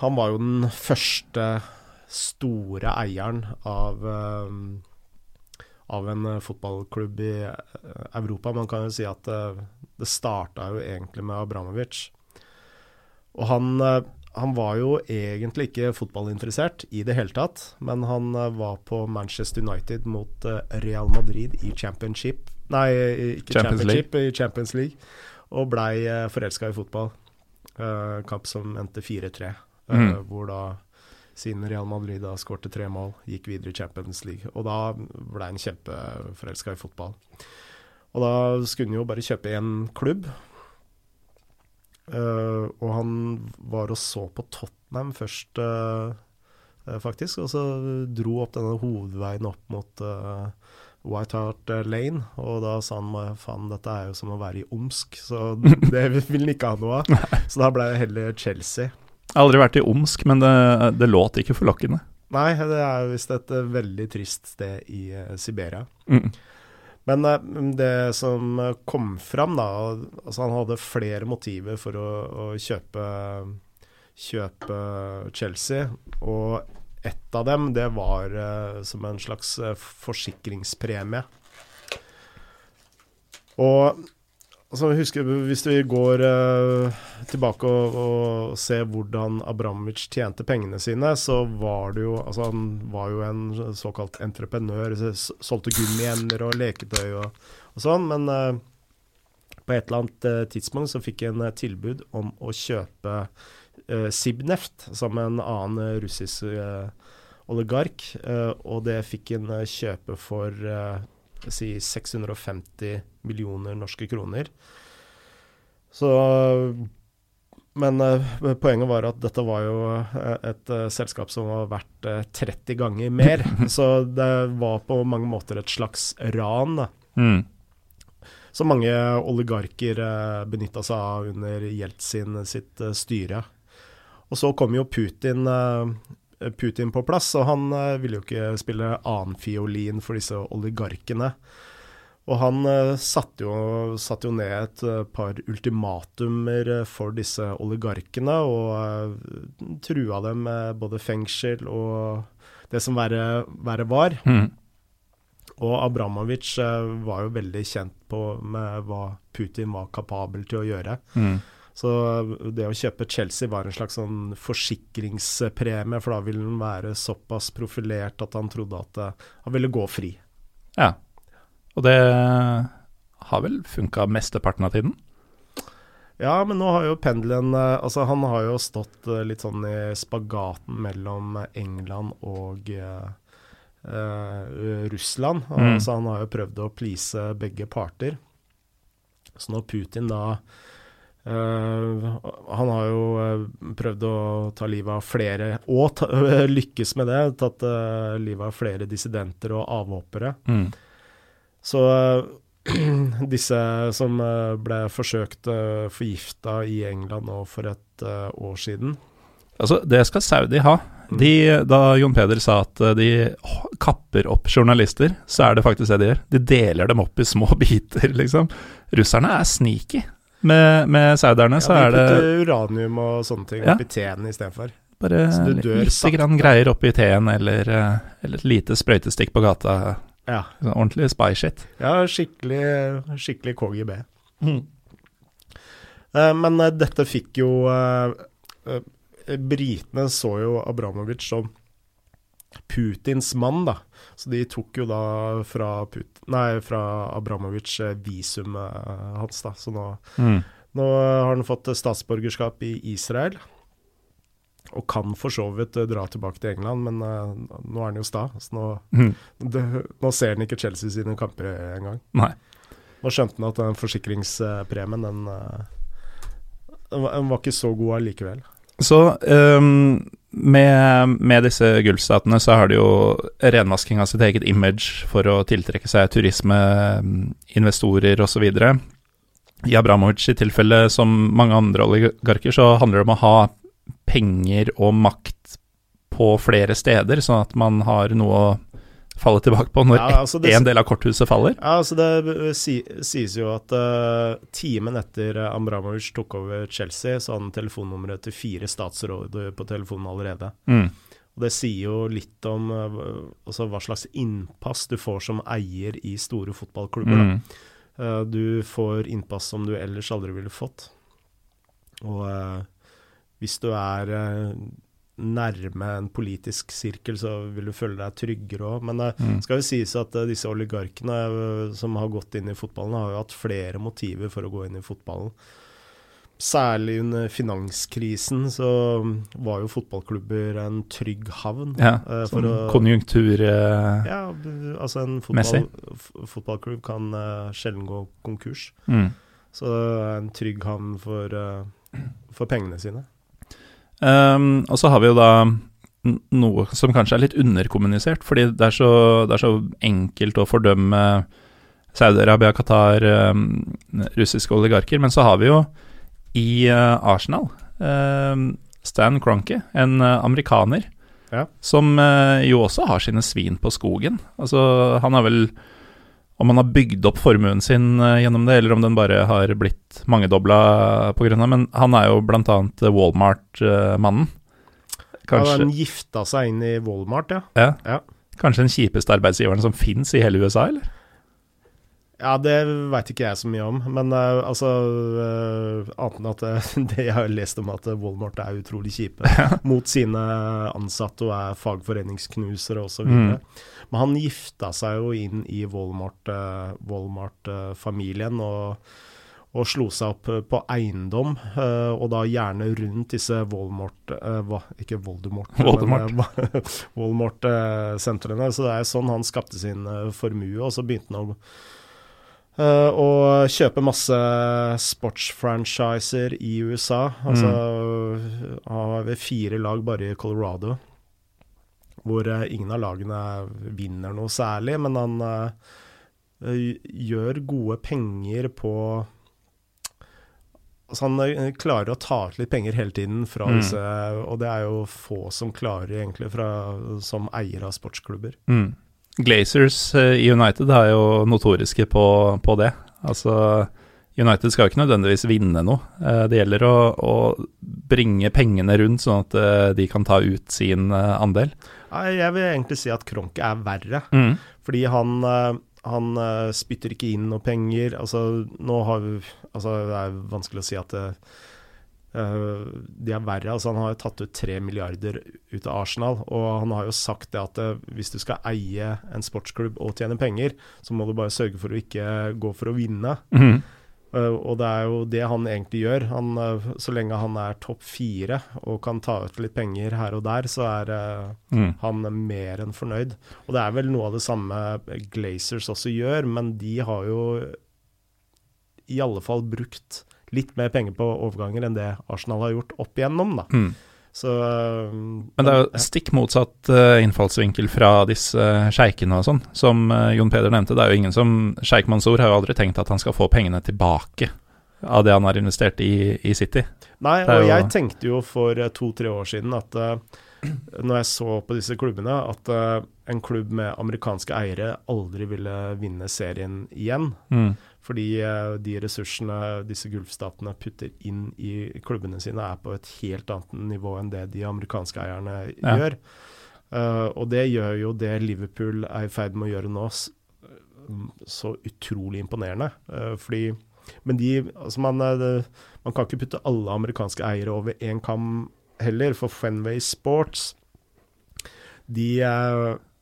han var jo den første store eieren av av en fotballklubb i Europa. Man kan jo si at det starta jo egentlig med Abramovic. Og han, han var jo egentlig ikke fotballinteressert i det hele tatt, men han eh, var på Manchester United mot eh, Real Madrid i championship Nei, ikke Champions championship, i Champions League, og blei uh, forelska i fotball. Eh, kamp som endte 4-3, eh, Mm. hvor da siden Real Madrid da skårte tre mål, gikk videre i Champions League. Og da ble han kjempeforelska i fotball. Og da skulle han jo bare kjøpe én klubb. Eh, og han var og så på Tottenham først, uh, faktisk. Og så dro opp denne hovedveien opp mot uh, White Hart Lane. Og da sa han "Hva faen, dette er jo som å være i Omsk, så det vil han ikke ha noe av. Så da ble det heller Chelsea. Jeg har aldri vært i Omsk, men det, det låt ikke forlokkende. Nei, det er visst et veldig trist sted i Siberia. Mm. Men eh, det som kom fram, da altså Han hadde flere motiver for å, å kjøpe, kjøpe Chelsea. Og ett av dem, det var eh, som en slags eh, forsikringspremie. Og altså, husker, Hvis vi går uh, tilbake og, og, ser hvordan Abramovic tjente pengene sine, så var det jo Altså, han var jo en såkalt entreprenør. Så Solgte gummiemner og leketøy og, og sånn. Men uh, på et eller annet uh, tidspunkt så fikk han tilbud om å kjøpe Sibneft, som en annen russisk oligark. og det fikk han kjøpe for si 650 millioner norske kroner. Så Men uh, poenget var at dette var jo uh, et uh, selskap som var verdt 30 ganger mer. så det var på mange måter et slags ran. da. Mm. Som mange oligarker benytta seg av under Jeltsin sitt styre. Og så kom jo Putin Putin på plass, og han ville jo ikke spille annenfiolin for disse oligarkene. Og han uh, satte, jo, satt jo, ned et par ultimatumer for disse oligarkene, og trua dem med både fengsel og det som verre, verre var. Mm. Og Abramovic var jo veldig kjent på med hva Putin var kapabel til å gjøre. Mm. Så det å kjøpe Chelsea var en slags sånn forsikringspremie, for da ville han være såpass profilert at han trodde at han ville gå fri. Ja. Og det har vel funka mesteparten av tiden? Ja, men nå har jo pendelen eh, Altså, han har jo stått eh, litt sånn i spagaten mellom England og eh, Russland. Mm. Altså, han har jo prøvd å please begge parter. Så når Putin da Han har jo prøvd å ta livet av flere, og ta, lykkes med det, tatt livet av flere dissidenter og avhoppere. Mm. Så disse som eh, ble forsøkt eh, forgifta i England nå for et år siden Altså, det skal Saudi ha. Mm. De, da Jon Peder sa at de kapper opp journalister, så er det faktisk det de gjør. De deler dem opp i små biter, liksom. Russerne er sneaky. Med, med sauderne ja, så er det uranium og sånne ting ja. oppi teen istedenfor. Bare litt grann greier oppi teen, eller, eller et lite sprøytestikk på gata ja. Sånn ordentlig spy-shit. Ja, skikkelig, skikkelig KGB. Mm. Uh, men uh, dette fikk jo uh, Britene så jo Abramovic som Putins mann, da. Så de tok jo da fra, Put nei, fra Abramovic visumet hans, da. Så nå, mm. nå har han fått statsborgerskap i Israel. Og kan for så vidt dra tilbake til England, men uh, nå er han jo sta. Så nå, mm. det, nå, ser han ikke Chelsea sine kamper engang. Nå skjønte han at den forsikringspremien, den, den var ikke så god allikevel. Så um, med, med, disse gullstatene så har de jo renvasking av sitt eget image for å tiltrekke seg turisme, investorer osv. I Abramovic i tilfelle, som mange andre oligarker, så handler det om å ha penger og makt på flere steder, sånn at man har noe å falle tilbake på når ja, altså det, en del av korthuset faller? Ja, altså Det si, sies jo at uh, timen etter Ambramovic tok over Chelsea, så hadde han telefonnummeret til fire statsråder på telefonen allerede. Mm. Og Det sier jo litt om uh, altså hva slags innpass du får som eier i store fotballklubber. Mm. Uh, du får innpass som du ellers aldri ville fått. Og hvis du er eh, nærme en politisk sirkel, så vil du føle deg tryggere òg. Men det eh, mm. skal jo sies at eh, disse oligarkene som har gått inn i fotballen, har jo hatt flere motiver for å gå inn i fotballen. Særlig under finanskrisen så var jo fotballklubber en trygg havn. Ja, sånn konjunktur... ja, altså en fotball, fotballklubb kan uh, sjelden gå konkurs. Mm. Så en trygg havn for, for pengene sine. Um, og så har vi jo da noe som kanskje er litt underkommunisert, fordi det er så, det er så enkelt å fordømme Saudi-Arabia, Qatar, um, russiske oligarker. Men så har vi jo i uh, Arsenal um, Stan Cronky, en uh, amerikaner, ja. som uh, jo også har sine svin på skogen. Altså, han har vel om han har bygd opp formuen sin uh, gjennom det, eller om den bare har blitt mangedobla pga. Men han er jo bl.a. Walmart-mannen. Kanskje ja, Han gifta seg inn i Walmart, ja. ja. ja. Kanskje den kjipeste arbeidsgiveren som fins i hele USA, eller? Ja, det veit ikke jeg så mye om. Men uh, altså uh, Annet enn at uh, det jeg har lest om at Walmart er utrolig kjipe mot sine ansatte og er fagforeningsknusere osv. Mm. Men han gifta seg jo inn i Walmart-familien og, og, slo seg opp på eiendom, og da gjerne rundt disse Walmart Ikke Voldemort, Walmart-sentrene. så det er sånn han skapte sin formue, og så begynte han å Uh, og kjøpe masse sportsfranchiser i USA. Altså mm. har vi fire lag bare i Colorado. Hvor uh, ingen av lagene vinner noe særlig, men han uh, gjør gode penger på Altså han klarer å ta ut litt penger hele tiden fra mm. disse, og det er jo få som klarer egentlig fra, som eier av sportsklubber. Mm. Glazers eh, i United er jo notoriske på, på, det. Altså, United skal jo ikke nødvendigvis vinne noe. Eh, det gjelder å, å bringe pengene rundt, sånn at eh, de kan ta ut sin andel. Jeg vil egentlig si at Kronke er verre, mm. fordi han, han spytter ikke inn noe penger. Altså, nå har vi, altså, det er vanskelig å si at det, de er verre. altså Han har jo tatt ut tre milliarder ut av Arsenal. Og han har jo sagt det at uh, hvis du skal eie en sportsklubb og tjene penger, så må du bare sørge for å ikke gå for å vinne. Mm. Uh, og det er jo det han egentlig gjør. Han, så lenge han er topp fire og kan ta ut litt penger her og der, så er mm. han mer enn fornøyd. Og det er vel noe av det samme Glazers også gjør, men de har jo i alle fall brukt litt mer penger på overganger enn det Arsenal har gjort opp igjennom. da. Mm. Så, Men det er jo stikk motsatt uh, innfallsvinkel fra disse uh, sjeikene og sånn. Som Jon Peder nevnte, det er jo ingen som Sjeik Mansour har jo aldri tenkt at han skal få pengene tilbake av det han har investert i, i City. Nei, og jo... jeg tenkte jo for to-tre år siden at når jeg så på disse klubbene, at en klubb med amerikanske eiere aldri ville vinne serien igjen. Mm. Fordi uh, de ressursene disse gulfstatene putter inn i klubbene sine, er på et helt annet nivå enn det de amerikanske eierne ja. gjør. Uh, og det gjør jo det Liverpool er i ferd med å gjøre nå, så utrolig imponerende. Uh, fordi Men de Altså, man, man kan ikke putte alle amerikanske eiere over én kam heller, for Fenway Sports de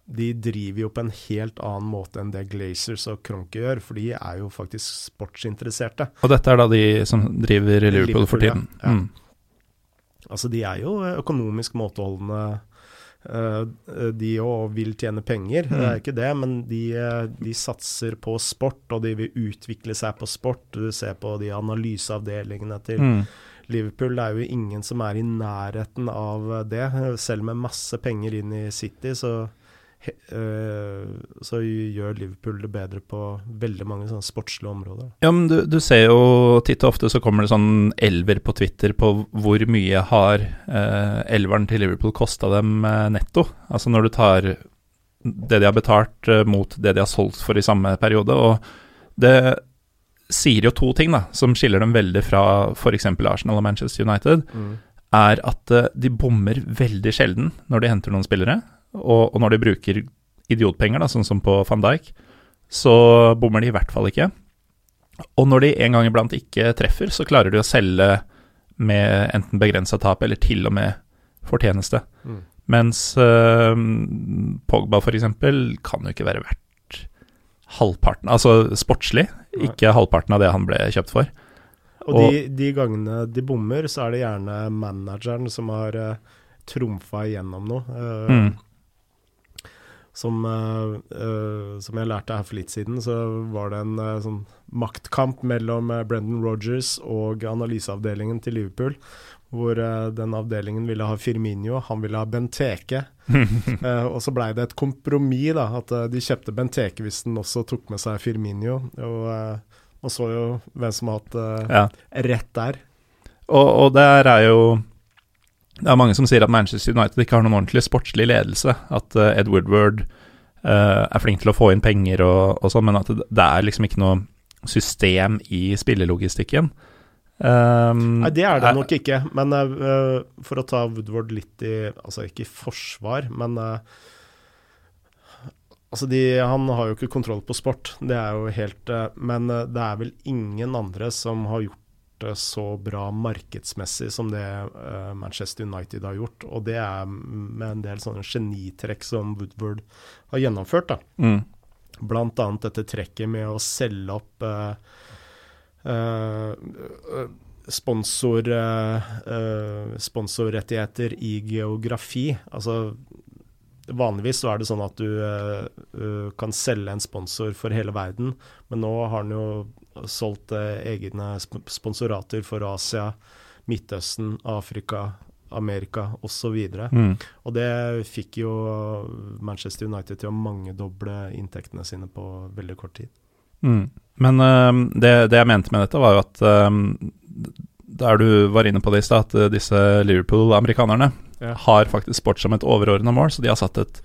de driver jo på en helt annen måte enn det Glazers og Kronke gjør, for de er jo faktisk sportsinteresserte. Og dette er da de som driver Liverpool, Liverpool for tiden? Ja. Mm. Altså, de er jo økonomisk måteholdende, uh, de òg vil tjene penger, mm. det er ikke det, men de, de, satser på sport, og de vil utvikle seg på sport. Du ser på de analyseavdelingene til mm. Liverpool det er jo ingen som er i nærheten av det. Selv med masse penger inn i City, så Eh, så gjør Liverpool det bedre på veldig mange sånne sportslige områder. Ja, men du, du, ser jo titt og ofte så kommer det sånn elver på Twitter på hvor mye har eh, elveren til Liverpool kosta dem eh, netto. Altså når du tar det de har betalt eh, mot det de har solgt for i samme periode. Og det sier jo to ting da, som skiller dem veldig fra f.eks. Arsenal og Manchester United. Mm. Er at eh, de bommer veldig sjelden når de henter noen spillere. Og, og, når de bruker idiotpenger, da, sånn som på van Dijk, så bommer de i hvert fall ikke. Og når de en gang iblant ikke treffer, så klarer de å selge med enten begrensa tap eller til og med fortjeneste. Mm. Mens uh, Pogba f.eks. kan jo ikke være verdt halvparten, altså sportslig, Nei. ikke halvparten av det han ble kjøpt for. Og, og de, de, gangene de bommer, så er det gjerne manageren som har uh, trumfa igjennom noe. Uh, mm som, uh, som, jeg lærte her for litt siden, så var det en uh, sånn maktkamp mellom uh, Brendan Rogers og analyseavdelingen til Liverpool. Hvor den avdelingen ville ha Firminio, han ville ha Benteke. og så blei det et kompromiss, da, at de kjøpte Benteke hvis den også tok med seg Firminio. Og og så jo hvem som har hatt ja. rett der. Og, og der er jo det er mange som sier at Manchester United ikke har noen ordentlig sportslig ledelse. At uh, Ed Woodward uh, er flink til å få inn penger og, og sånn, men at det, det, er liksom ikke noe system i spillelogistikken. Um, Nei, det er det er, nok ikke. Men uh, for å ta Woodward litt i Altså ikke i forsvar, men Altså de, Han har jo ikke kontroll på sport, det er jo helt Men det er vel ingen andre som har gjort så bra markedsmessig som det uh, Manchester United har gjort. Og det er med en del sånne genitrekk som Woodward har gjennomført. da. Mm. Blant annet dette trekket med å selge opp sponsor, sponsorrettigheter i geografi. Altså Vanligvis så er det sånn at du kan selge en sponsor for hele verden, men nå har han jo solgt uh, egne sponsorater for Asia, Midtøsten, Afrika, Amerika osv. Mm. Og det fikk jo Manchester United til å mangedoble inntektene sine på veldig kort tid. Mm. Men uh, det, det, jeg mente med dette, var jo at der du var inne på det i stad, at disse Liverpool-amerikanerne ja. har faktisk sport som et overordna mål, så de har satt et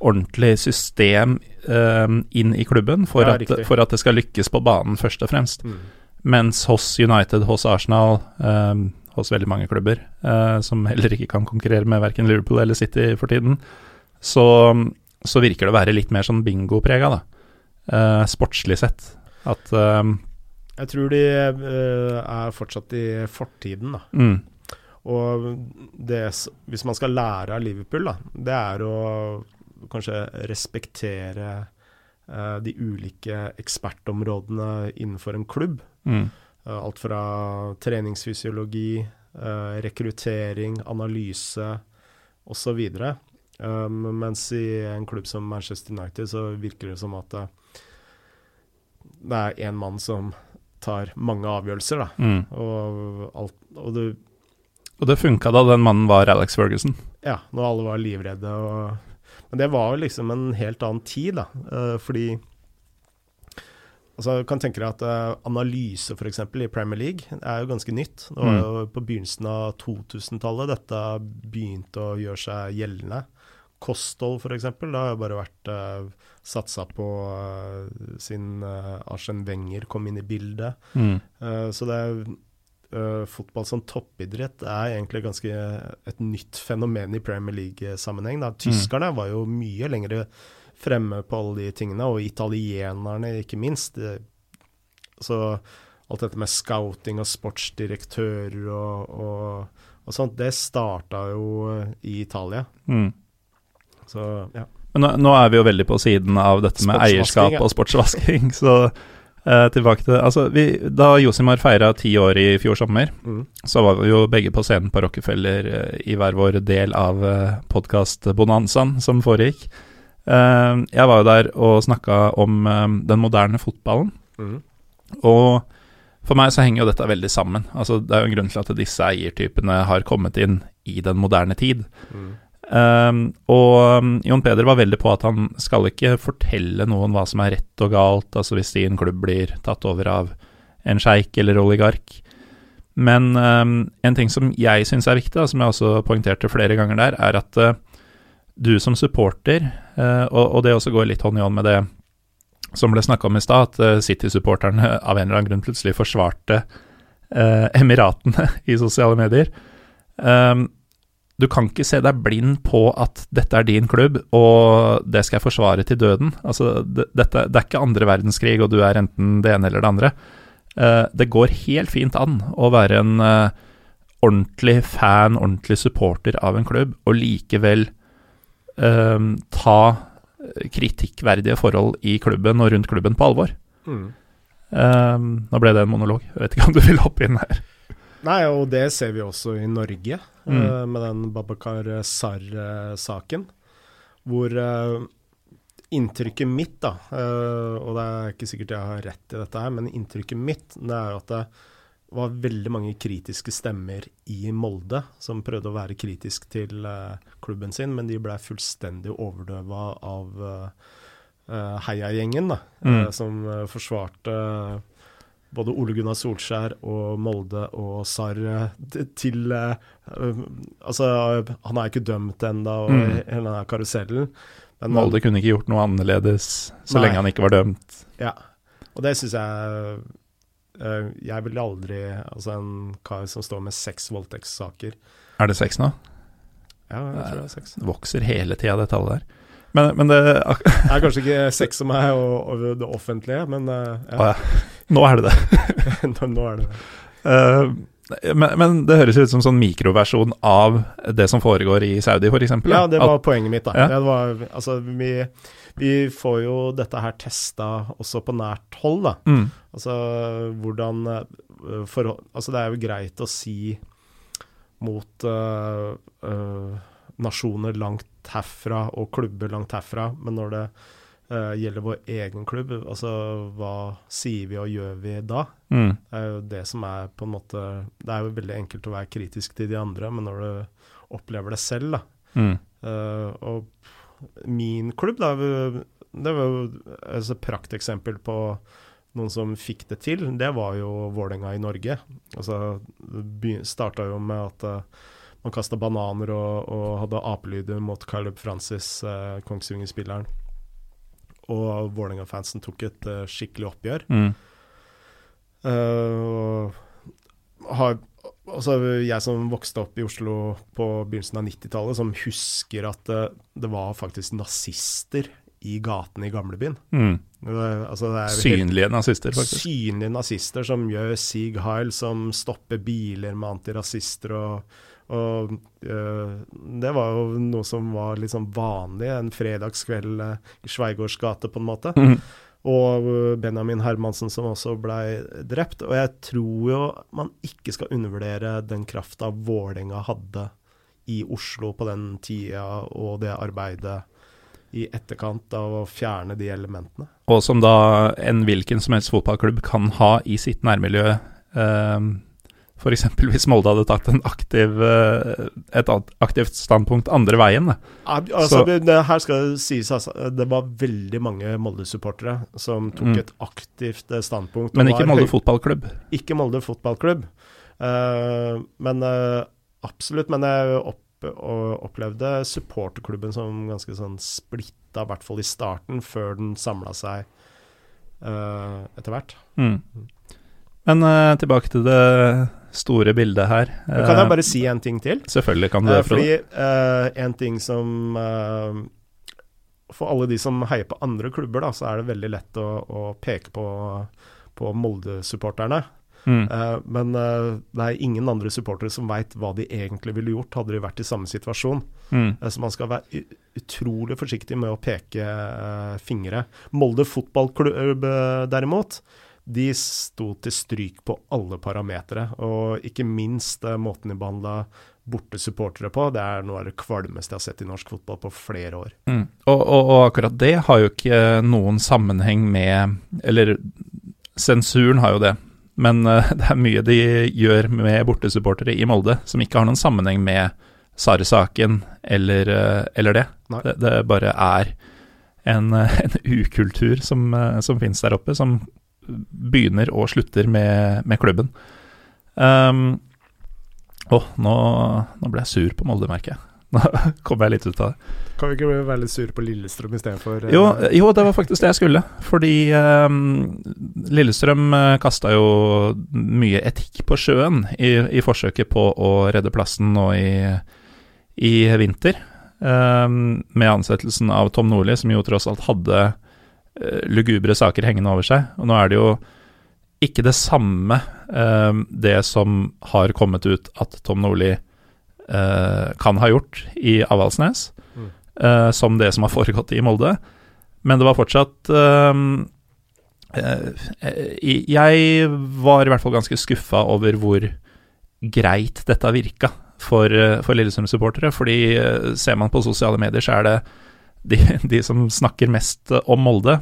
ordentlig system inn i klubben for, ja, at, for, at, det skal lykkes på banen, først og fremst. Mm. Mens hos United, hos Arsenal, um, hos veldig mange klubber, uh, som heller ikke kan konkurrere med verken Liverpool eller City for tiden, så, så virker det å være litt mer sånn bingoprega, da. Uh, sportslig sett. At um, Jeg tror de uh, er fortsatt i fortiden, da. Mm. Og det, hvis man skal lære av Liverpool, da, det er å kanskje respektere uh, de ulike ekspertområdene innenfor en klubb. Mm. Uh, alt fra treningsfysiologi, uh, rekruttering, analyse osv. Um, mens i en klubb som Manchester United så virker det som at det er én mann som tar mange avgjørelser. da. Mm. Og, alt, og det og det funka da den mannen var Alex Ferguson? Ja, når alle var livredde. Og, men det var jo liksom en helt annen tid, da. Uh, fordi altså, kan tenke deg at uh, analyse f.eks. i Premier League er jo ganske nytt. Det var mm. jo på begynnelsen av 2000-tallet dette begynte å gjøre seg gjeldende. Kosthold f.eks. Da har jo bare vært uh, satsa på uh, siden uh, Arsen Wenger kom inn i bildet. Mm. Uh, så det er uh, fotball som toppidrett er egentlig ganske et nytt fenomen i Premier League-sammenheng. Mm. Tyskerne mm. var jo mye lenger fremme på alle de tingene, og italienerne ikke minst. Så alt dette med scouting og sportsdirektører og, og, og sånt, det starta jo i Italia. Mm. Så, ja. Men nå, nå, er vi jo veldig på siden av dette med eierskap og sportsvasking, så Eh, tilbake til Altså, vi, da Josimar feira ti år i fjor sommer, mm. så var vi jo begge på scenen på Rockefeller uh, i hver vår del av uh, podkast-bonanzaen som foregikk. Uh, jeg var jo der og snakka om eh, den moderne fotballen. Mm. Og for meg så henger jo dette veldig sammen. Altså, det er jo en grunn til at disse eiertypene har kommet inn i den moderne tid. Mm. Um, og um, Jon Peder var veldig på at han skal ikke fortelle noen hva som er rett og galt, altså hvis din klubb blir tatt over av en sjeik eller oligark. Men um, en ting som jeg syns er viktig, som jeg også poengterte flere ganger der, er at uh, du som supporter, uh, og, og, det også går litt hånd i hånd med det som ble snakka om i stad, at uh, City-supporterne av en eller annen grunn plutselig forsvarte Emiratene i sosiale medier. Um, du kan ikke se deg blind på at dette er din klubb, og det skal jeg forsvare til døden. Altså, det, dette, det er ikke andre verdenskrig, og du er enten det ene eller det andre. Uh, det går helt fint an å være en uh, ordentlig fan, ordentlig supporter av en klubb, og likevel uh, ta kritikkverdige forhold i klubben og rundt klubben på alvor. Mm. nå ble det en monolog. Jeg vet ikke om du vil hoppe inn her. Nei, og det ser vi også i Norge, mm. uh, med den Babakar Sar-saken. Hvor uh, inntrykket mitt, da, uh, og det er ikke sikkert jeg har rett i dette her, men inntrykket mitt det er at det var veldig mange kritiske stemmer i Molde som prøvde å være kritisk til klubben sin, men de ble fullstendig overdøva av heiagjengen, da, mm. som forsvarte både Ole Gunnar Solskjær og Molde og Sarr eh, til uh, Altså, han er ikke dømt ennå, og mm. hele denne karusellen. Men, Molde kunne ikke gjort noe annerledes så nei. lenge han ikke var dømt. Ja, og det syns jeg uh, Jeg vil aldri Altså, en kar som står med seks voldtektssaker Er det seks nå? Ja, jeg tror det er seks. Det vokser hele tida, det tallet der. Men, men det Det er kanskje ikke seks som er og det offentlige, men uh, ja. Nå er det det. nå, er det det. Uh, men, men, det høres ut som sånn mikroversjon av det som foregår i Saudi, f.eks. Ja, det var At, poenget mitt. da. Ja. Det var, altså, vi, vi, får jo dette her testa også på nært hold. da. Mm. Altså hvordan for, Altså, det er jo greit å si mot uh, uh, nasjoner langt herfra og klubber langt herfra, men når det uh, gjelder vår egen klubb, altså hva sier vi og gjør vi da? Mm. Det er jo det som er på en måte Det er jo veldig enkelt å være kritisk til de andre, men når du opplever det selv, da mm. Og min klubb, da, det var jo et prakteksempel på noen som fikk det til, det var jo Vålerenga i Norge. Altså, det starta jo med at uh, man kasta bananer og, og hadde apelyder mot Caleb Francis, uh, Kongsvinger-spilleren. Og Vålerenga-fansen tok et uh, skikkelig oppgjør. Mm. har, altså jeg som vokste opp i Oslo på begynnelsen av 90-tallet, som husker at det, det var faktisk nazister i gatene i gamlebyen. Mm. Altså, synlige nazister, faktisk. Synlige nazister som gjør Sig Heil, som stopper biler med antirasister og, og øh, Det var jo noe som var litt sånn vanlig en fredagskveld øh, i Sveigårds gate, på en måte. Mm. Og Benjamin Hermansen som også blei drept. Og jeg tror jo man ikke skal undervurdere den krafta Vålerenga hadde i Oslo på den tida, og det arbeidet i etterkant av å fjerne de elementene. Og som da en hvilken som helst fotballklubb kan ha i sitt nærmiljø. Eh, F.eks. hvis Molde hadde tatt aktiv, et aktivt standpunkt andre veien. Altså, det, her skal det sies altså, det var veldig mange Molde-supportere som tok mm. et aktivt standpunkt. Men ikke Molde fotballklubb? Ikke Molde fotballklubb. Uh, men uh, absolutt. Men jeg opp opplevde supporterklubben som ganske sånn splitta, i hvert fall i starten, før den samla seg uh, etter hvert. Mm. Men uh, tilbake til det store bildet her. Uh, kan jeg bare si en ting til? Selvfølgelig kan du det. fordi en ting som For alle de som heier på andre klubber, da, så er det veldig lett å, å peke på, på Molde-supporterne. Mm. Uh, men uh, det er ingen andre supportere som veit hva de egentlig ville gjort, hadde de vært i samme situasjon. Mm. Uh, så man skal være utrolig forsiktig med å peke fingre. Molde fotballklubb derimot, de sto til stryk på alle parametere. Og ikke minst måten de behandla borte supportere på. Det er noe av det kvalmeste jeg har sett i norsk fotball på flere år. Mm. Og, og, og akkurat det har jo ikke noen sammenheng med Eller sensuren har jo det men uh, det er mye de gjør med bortesupportere i Molde som ikke har noen sammenheng med Sare-saken eller, eller, det. det. det. bare er en, en ukultur som, som finnes der oppe, som begynner og slutter med, med klubben. Um, oh, nå, nå ble jeg sur på Molde, merker jeg. Nå kom jeg litt ut av det. Kan vi ikke være litt sure på Lillestrøm istedenfor uh... jo, jo, det var faktisk det jeg skulle. Fordi um, Lillestrøm uh, kasta jo mye etikk på sjøen i, i, forsøket på å redde plassen nå i, i vinter. Um, med ansettelsen av Tom Nordli, som jo tross alt hadde lugubre saker hengende over seg. Og nå er det jo ikke det samme, um, det som har kommet ut at Tom Nordli uh, kan ha gjort i Avaldsnes, mm. som det som har foregått i Molde. Men det var fortsatt Jeg var i hvert fall ganske skuffa over hvor greit dette virka for, for Lillesund-supportere. Fordi ser man på sosiale medier, så er det de, de som snakker mest om Molde,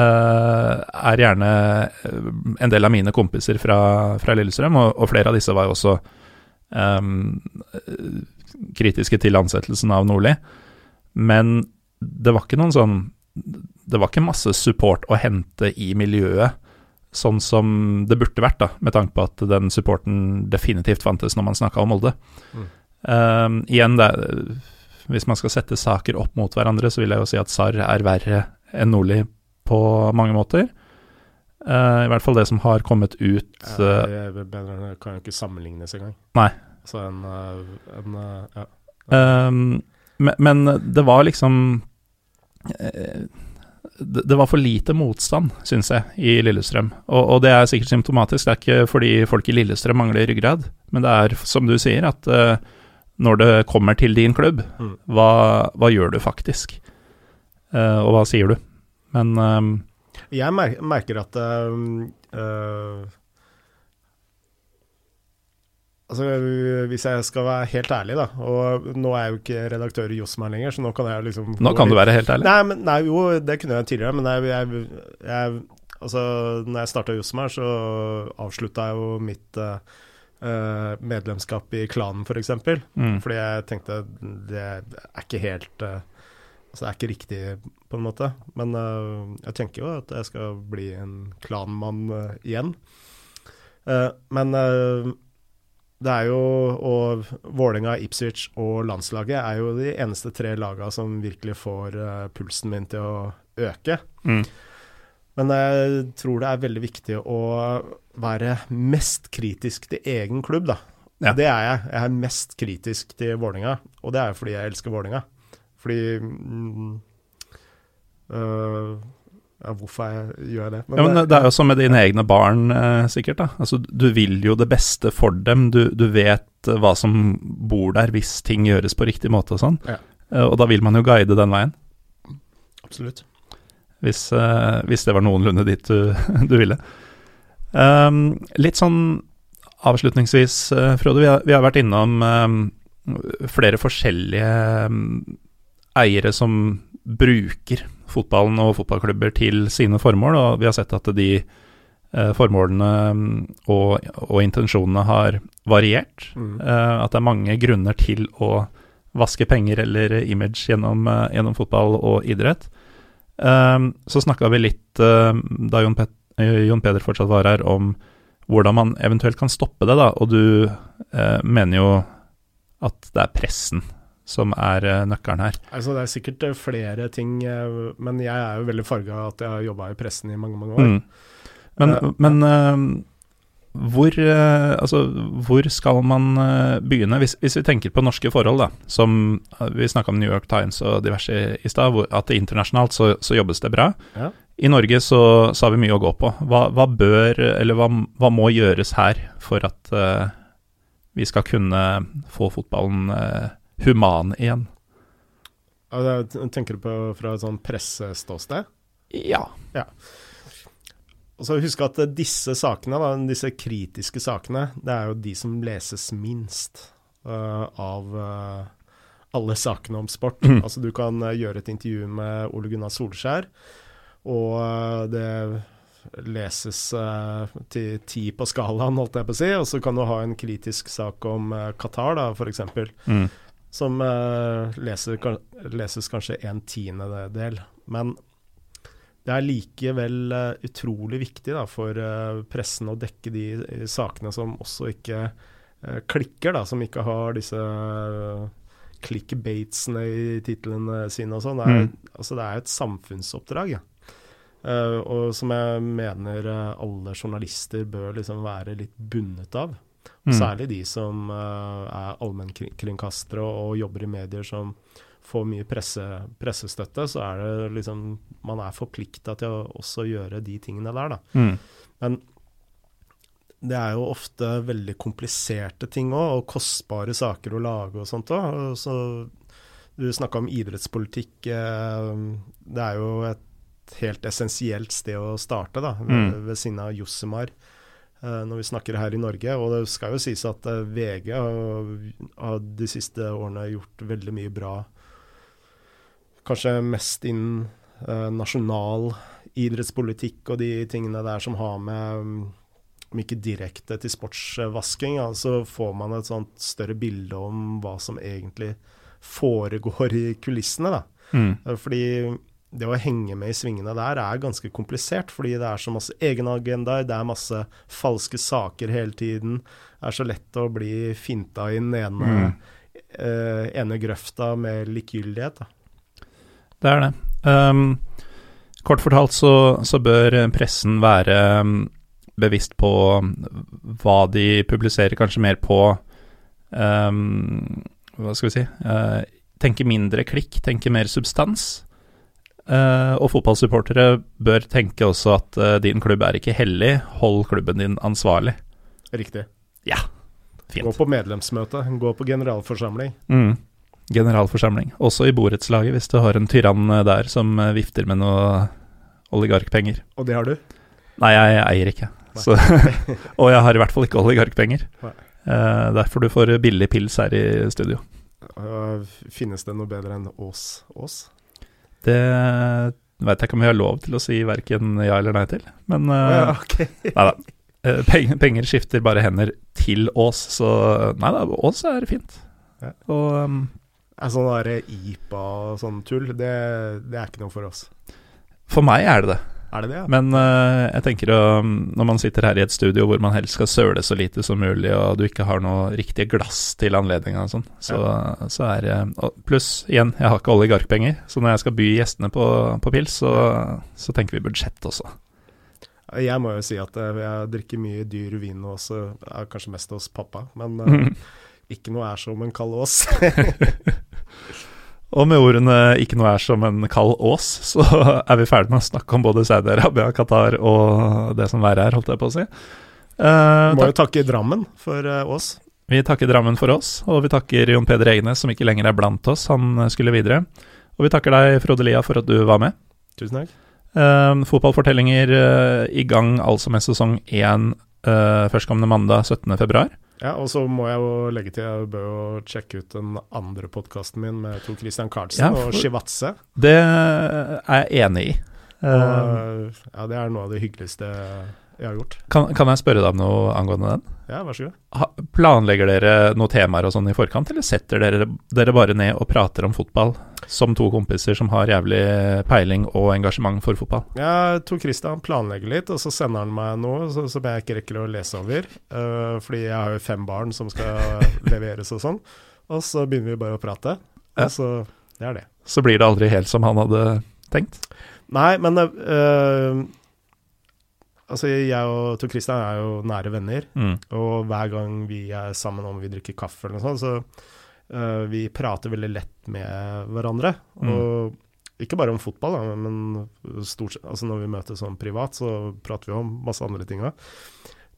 er gjerne en del av mine kompiser fra, fra Lillestrøm, og, og, flere av disse var jo også um, kritiske til ansettelsen av Nordli. Men det var ikke noen sånn Det var ikke masse support å hente i miljøet, sånn som det burde vært, da, med tanke på at den supporten definitivt fantes når man snakka om Molde. Mm. Um, igjen, det, hvis man skal sette saker opp mot hverandre, så vil jeg jo si at SAR er verre enn Nordli på mange måter. Uh, I hvert fall det som har kommet ut uh, ja, det bedre, kan jo ikke sammenlignes engang. Nei. Så en, en ja. Um, men, men, det var liksom eh, det, det var for lite motstand, syns jeg, i Lillestrøm. Og, og, det er sikkert symptomatisk. Det er ikke fordi folk i Lillestrøm mangler ryggrad, men det er som du sier, at uh, når det kommer til din klubb, mm. hva, hva, gjør du faktisk? Uh, og hva sier du? Men um, Jeg merker at uh, Altså, Hvis jeg skal være helt ærlig, da Og nå er jeg jo ikke redaktør i Josmar lenger, så nå kan jeg liksom Nå kan du være helt ærlig? Nei, men, nei jo, det kunne jeg tidligere, men jeg, jeg, jeg Altså, når jeg starta Josmar, så avslutta jeg jo mitt uh, medlemskap i klanen, f.eks. For eksempel. mm. Fordi jeg tenkte det er ikke helt uh, Altså, det er ikke riktig, på en måte. Men uh, jeg tenker jo at jeg skal bli en klanmann igjen. men det er jo Og Vålerenga, Ipswich og landslaget er jo de eneste tre lagene som virkelig får pulsen min til å øke. Mm. Men jeg tror det er veldig viktig å være mest kritisk til egen klubb, da. Ja. Det er jeg. Jeg er mest kritisk til Vålerenga, og det er fordi jeg elsker Vålerenga. Fordi mm, øh, ja, hvorfor jeg gjør jeg det? Men, ja, men det er jo som med dine egne barn, eh, sikkert. da. Altså, Du vil jo det beste for dem. Du, du, vet eh, hva som bor der hvis ting gjøres på riktig måte og sånn. Ja. Eh, og da vil man jo guide den veien. Absolutt. Hvis, eh, hvis det var noenlunde dit du, du ville. Um, litt sånn avslutningsvis, uh, Frode. Vi har, vi har, vært innom um, flere forskjellige um, eiere som bruker fotballen og fotballklubber til sine formål, og vi har sett at de uh, formålene og, og, intensjonene har variert. Mm. Uh, at det er mange grunner til å vaske penger eller image gjennom, uh, gjennom fotball og idrett. Eh, så snakka vi litt, eh, da Jon, Pet Jon, Peder fortsatt var her, om hvordan man eventuelt kan stoppe det, da. Og du eh, mener jo at det er pressen som er uh, nøkkelen her? Altså, det er sikkert uh, flere ting, uh, men jeg er jo veldig farga at jeg har jobba i pressen i mange, mange år. Mm. Men, men hvor, altså, hvor, skal man begynne, hvis, hvis, vi tenker på norske forhold, da, som vi snakka om New York Times og diverse i stad, at internasjonalt så, så, jobbes det bra. Ja. I Norge så, så, har vi mye å gå på. Hva, hva bør, eller hva, hva, må gjøres her for at vi skal kunne få fotballen human igjen. Tenker du på fra et sånn presseståsted? Ja. ja. Og så Husk at disse sakene, da, disse kritiske sakene, det er jo de som leses minst uh, av uh, alle sakene om sport. Mm. Altså Du kan uh, gjøre et intervju med Ole Gunnar Solskjær, og det leses til ti på skalaen, holdt jeg på å si. Og så kan du ha en kritisk sak om Qatar, da, f.eks. Mm som uh, leser, leses kanskje en tiendedel. Men det er likevel uh, utrolig viktig da, for uh, pressen å dekke de sakene som også ikke klikker, da, som ikke har disse clickbatesene i titlene sine og sånn. Det, mm. altså, det, er et samfunnsoppdrag. Ja. og som jeg mener alle journalister bør liksom være litt bundet av. Mm. Særlig de som er allmennkringkastere og, og jobber i medier som får mye presse, pressestøtte, så er det liksom Man er forplikta til å også gjøre de tingene der, da. Mm. Men det er jo ofte veldig kompliserte ting òg, og kostbare saker å lage og sånt òg. Så du snakka om idrettspolitikk. Eh, det er jo et helt essensielt sted å starte, da, ved, mm. ved siden av Jossemar. Eh, når vi snakker her i Norge. Og det skal jo sies at eh, VG har de siste årene gjort veldig mye bra. Kanskje mest innen uh, nasjonal idrettspolitikk og de tingene der som har med Om ikke direkte til sportsvasking, så får man et sånt større bilde om hva som egentlig foregår i kulissene. da. Mm. Fordi det å henge med i svingene der er ganske komplisert, fordi det er så masse egenagendaer, det er masse falske saker hele tiden. Det er så lett å bli finta i den ene, mm. uh, ene grøfta med likegyldighet. Da. Det er det. Um, kort fortalt så, så, bør pressen være um, bevisst på hva de publiserer, kanskje mer på um, Hva skal vi si uh, Tenke mindre klikk, tenke mer substans. Uh, og fotballsupportere bør tenke også at uh, din klubb er ikke hellig, hold klubben din ansvarlig. Riktig. Ja, fint. Gå på medlemsmøte, gå på generalforsamling. Mm. Generalforsamling. Også i borettslaget, hvis du har en tyrann eh, der som eh, vifter med noe oligarkpenger. Og det har du? Nei, jeg eier ikke. Så, og jeg har i hvert fall ikke oligarkpenger. Nei. Eh, derfor du får billig pils her i studio. Uh, finnes det noe bedre enn Ås? Ås? Det veit jeg ikke om vi har lov til å si verken ja eller nei til, men uh, ja, okay. Nei da. Eh, peng, penger skifter bare hender til Ås, så nei da, Ås er fint. Ja. Og um, Er sånn derre IPA og sånn tull, det, det er ikke noe for oss. for meg er det det. Er det det? Ja? Men uh, jeg tenker uh, når man sitter her i et studio hvor man helst skal søle så lite som mulig, og du ikke har noe riktige glass til anledninga og sånn, så, så er det Pluss, igjen, jeg har ikke oligarkpenger, så når jeg skal by gjestene på, på pils, så, så tenker vi budsjett også. Jeg må jo si at øh, jeg drikker mye dyr vin også, kanskje mest hos pappa. Men øh, ikke noe er som en kald Ås. Og med ordene 'ikke noe er som en kald ås', så er vi ferdig med å snakke om både Saudi-Arabia, Qatar og det som verre er, holdt jeg på å si. Eh, Må jo takke Drammen for øh, Ås. Vi takker Drammen for oss, og vi takker Jon Peder Egnes, som ikke lenger er blant oss, han skulle videre. Og vi takker deg, Frode Lia, for at du var med. Tusen takk. Eh, fotballfortellinger eh, i gang altså med sesong én uh, førstkommende mandag 17.2. Ja, og så må jeg jo legge til, jeg bør jo sjekke ut den andre podkasten min med Tor Christian Karlsen Ja, og Shivatse. Det er jeg enig i. Eh, Og, ja, det er noe av det hyggeligste jeg har gjort. kan, kan jeg spørre deg om noe angående den? Ja, vær så god. Ha, planlegger dere noen temaer og sånn i forkant, eller setter dere dere bare ned og prater om fotball som to kompiser som har jævlig peiling og engasjement for fotball? Ja, Tor Christian planlegger litt, og så sender han meg noe så, som jeg ikke rekker å lese over. Uh, fordi jeg har jo fem barn som skal leveres og sånn. Og så begynner vi bare å prate. Ja. Og så Det er det. Så blir det aldri helt som han hadde tenkt. Nei, men øh, Altså, jeg og Tor Christian er jo nære venner. Mm. Og hver gang vi er sammen om vi drikker kaffe eller noe sånt, så uh, vi prater veldig lett med hverandre. Mm. Og ikke bare om fotball, da, men stort Altså når vi møtes sånn privat, så prater vi om masse andre ting òg.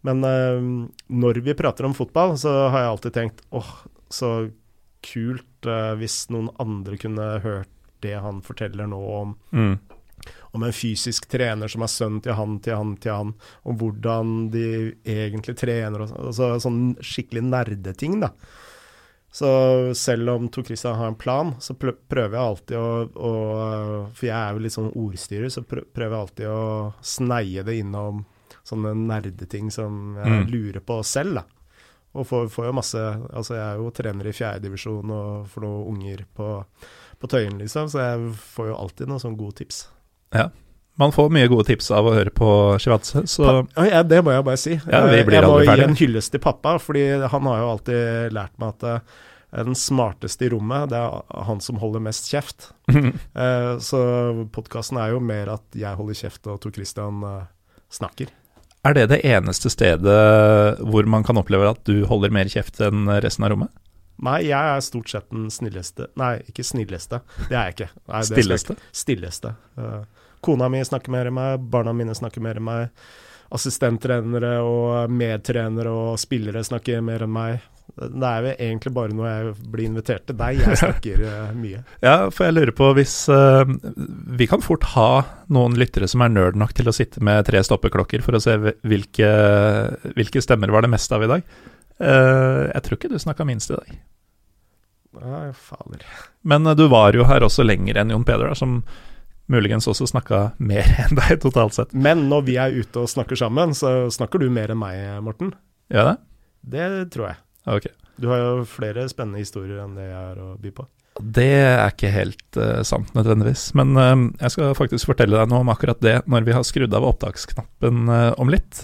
Men uh, når vi prater om fotball, så har jeg alltid tenkt åh, så kult uh, hvis noen andre kunne hørt det han forteller nå om Mm. Om en fysisk trener som er sønn til han, til han, til han, om hvordan de egentlig trener, og altså sånn skikkelig nerdeting, da. Så selv om Tor Christian har en plan, så prøver jeg alltid å, å For jeg er jo litt sånn ordstyrer, så prøver jeg alltid å sneie det innom sånne nerdeting som jeg Mm. lurer på selv, da. Og får, får jo masse Altså, jeg er jo trener i fjerdedivisjon og får noen unger på, på Tøyen, liksom, så jeg får jo alltid noen sånne gode tips. Man får mye gode tips av å høre på Shivatse, så Pa- ja, det må jeg bare si. Ja, vi Eh, blir jeg må gi en hyllest til pappa, fordi han har jo alltid lært meg at eh, den smarteste i rommet, det er han som holder mest kjeft. uh, så podkasten er jo mer at jeg holder kjeft og Tor Christian uh, snakker. Er det det eneste stedet hvor man kan oppleve at du holder mer kjeft enn resten av rommet? Nei, jeg er stort sett den snilleste Nei, ikke snilleste. Det er jeg ikke. Nei, Stilleste? Stilleste. Eh, kona mi snakker mer enn meg, barna mine snakker mer enn meg. Assistenttrenere og medtrenere og spillere snakker mer enn meg. Det er jo egentlig bare når jeg blir invitert til deg jeg snakker eh, mye. Ja, for jeg lurer på hvis uh, Vi kan fort ha noen lyttere som er nerd nok til å sitte med tre stoppeklokker for å se hvilke, hvilke stemmer var det mest av i dag. Uh, jeg tror ikke du snakka minst i dag. Nei, fader. Men uh, du var jo her også lenger enn Jon Peder, da, som muligens også snakka mer enn deg totalt sett. Men når vi er ute og snakker sammen, så snakker du mer enn meg, Morten. Gjør det? Det tror jeg. Ok. Du har jo flere spennende historier enn det jeg har å by på. Det er ikke helt uh, sant nødvendigvis, men uh, jeg skal faktisk fortelle deg noe om akkurat det når vi har skrudd av opptaksknappen uh, om litt.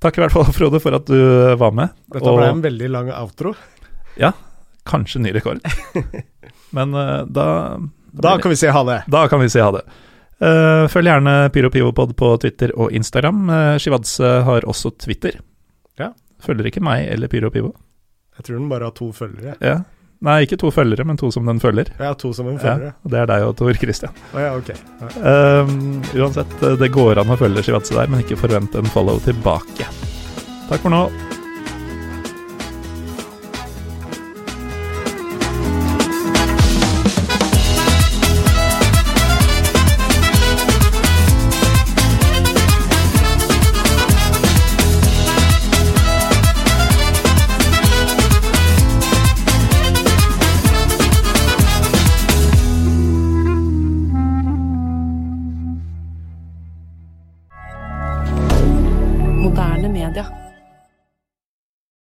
Takk i hvert fall, Frode, for at du var med. Dette Og- ble en veldig lang outro. Ja, Kanskje ny rekord. Men da Da kan vi si ha det. Da kan vi si ha det. Uh, følg gjerne PyroPivopod på Twitter og Instagram. Uh, Shivadse har også Twitter. Ja. Følger ikke meg eller PyroPivo. Jeg tror den bare har to følgere. Ja. Nei, ikke to følgere, men to som den følger. Ja, to som en Ja, det er deg og Tor Christian. Oh, ja, okay. Ja. Ehm, uansett, det går an å følge Shivadse der, men ikke forvente en follow tilbake. Takk for nå.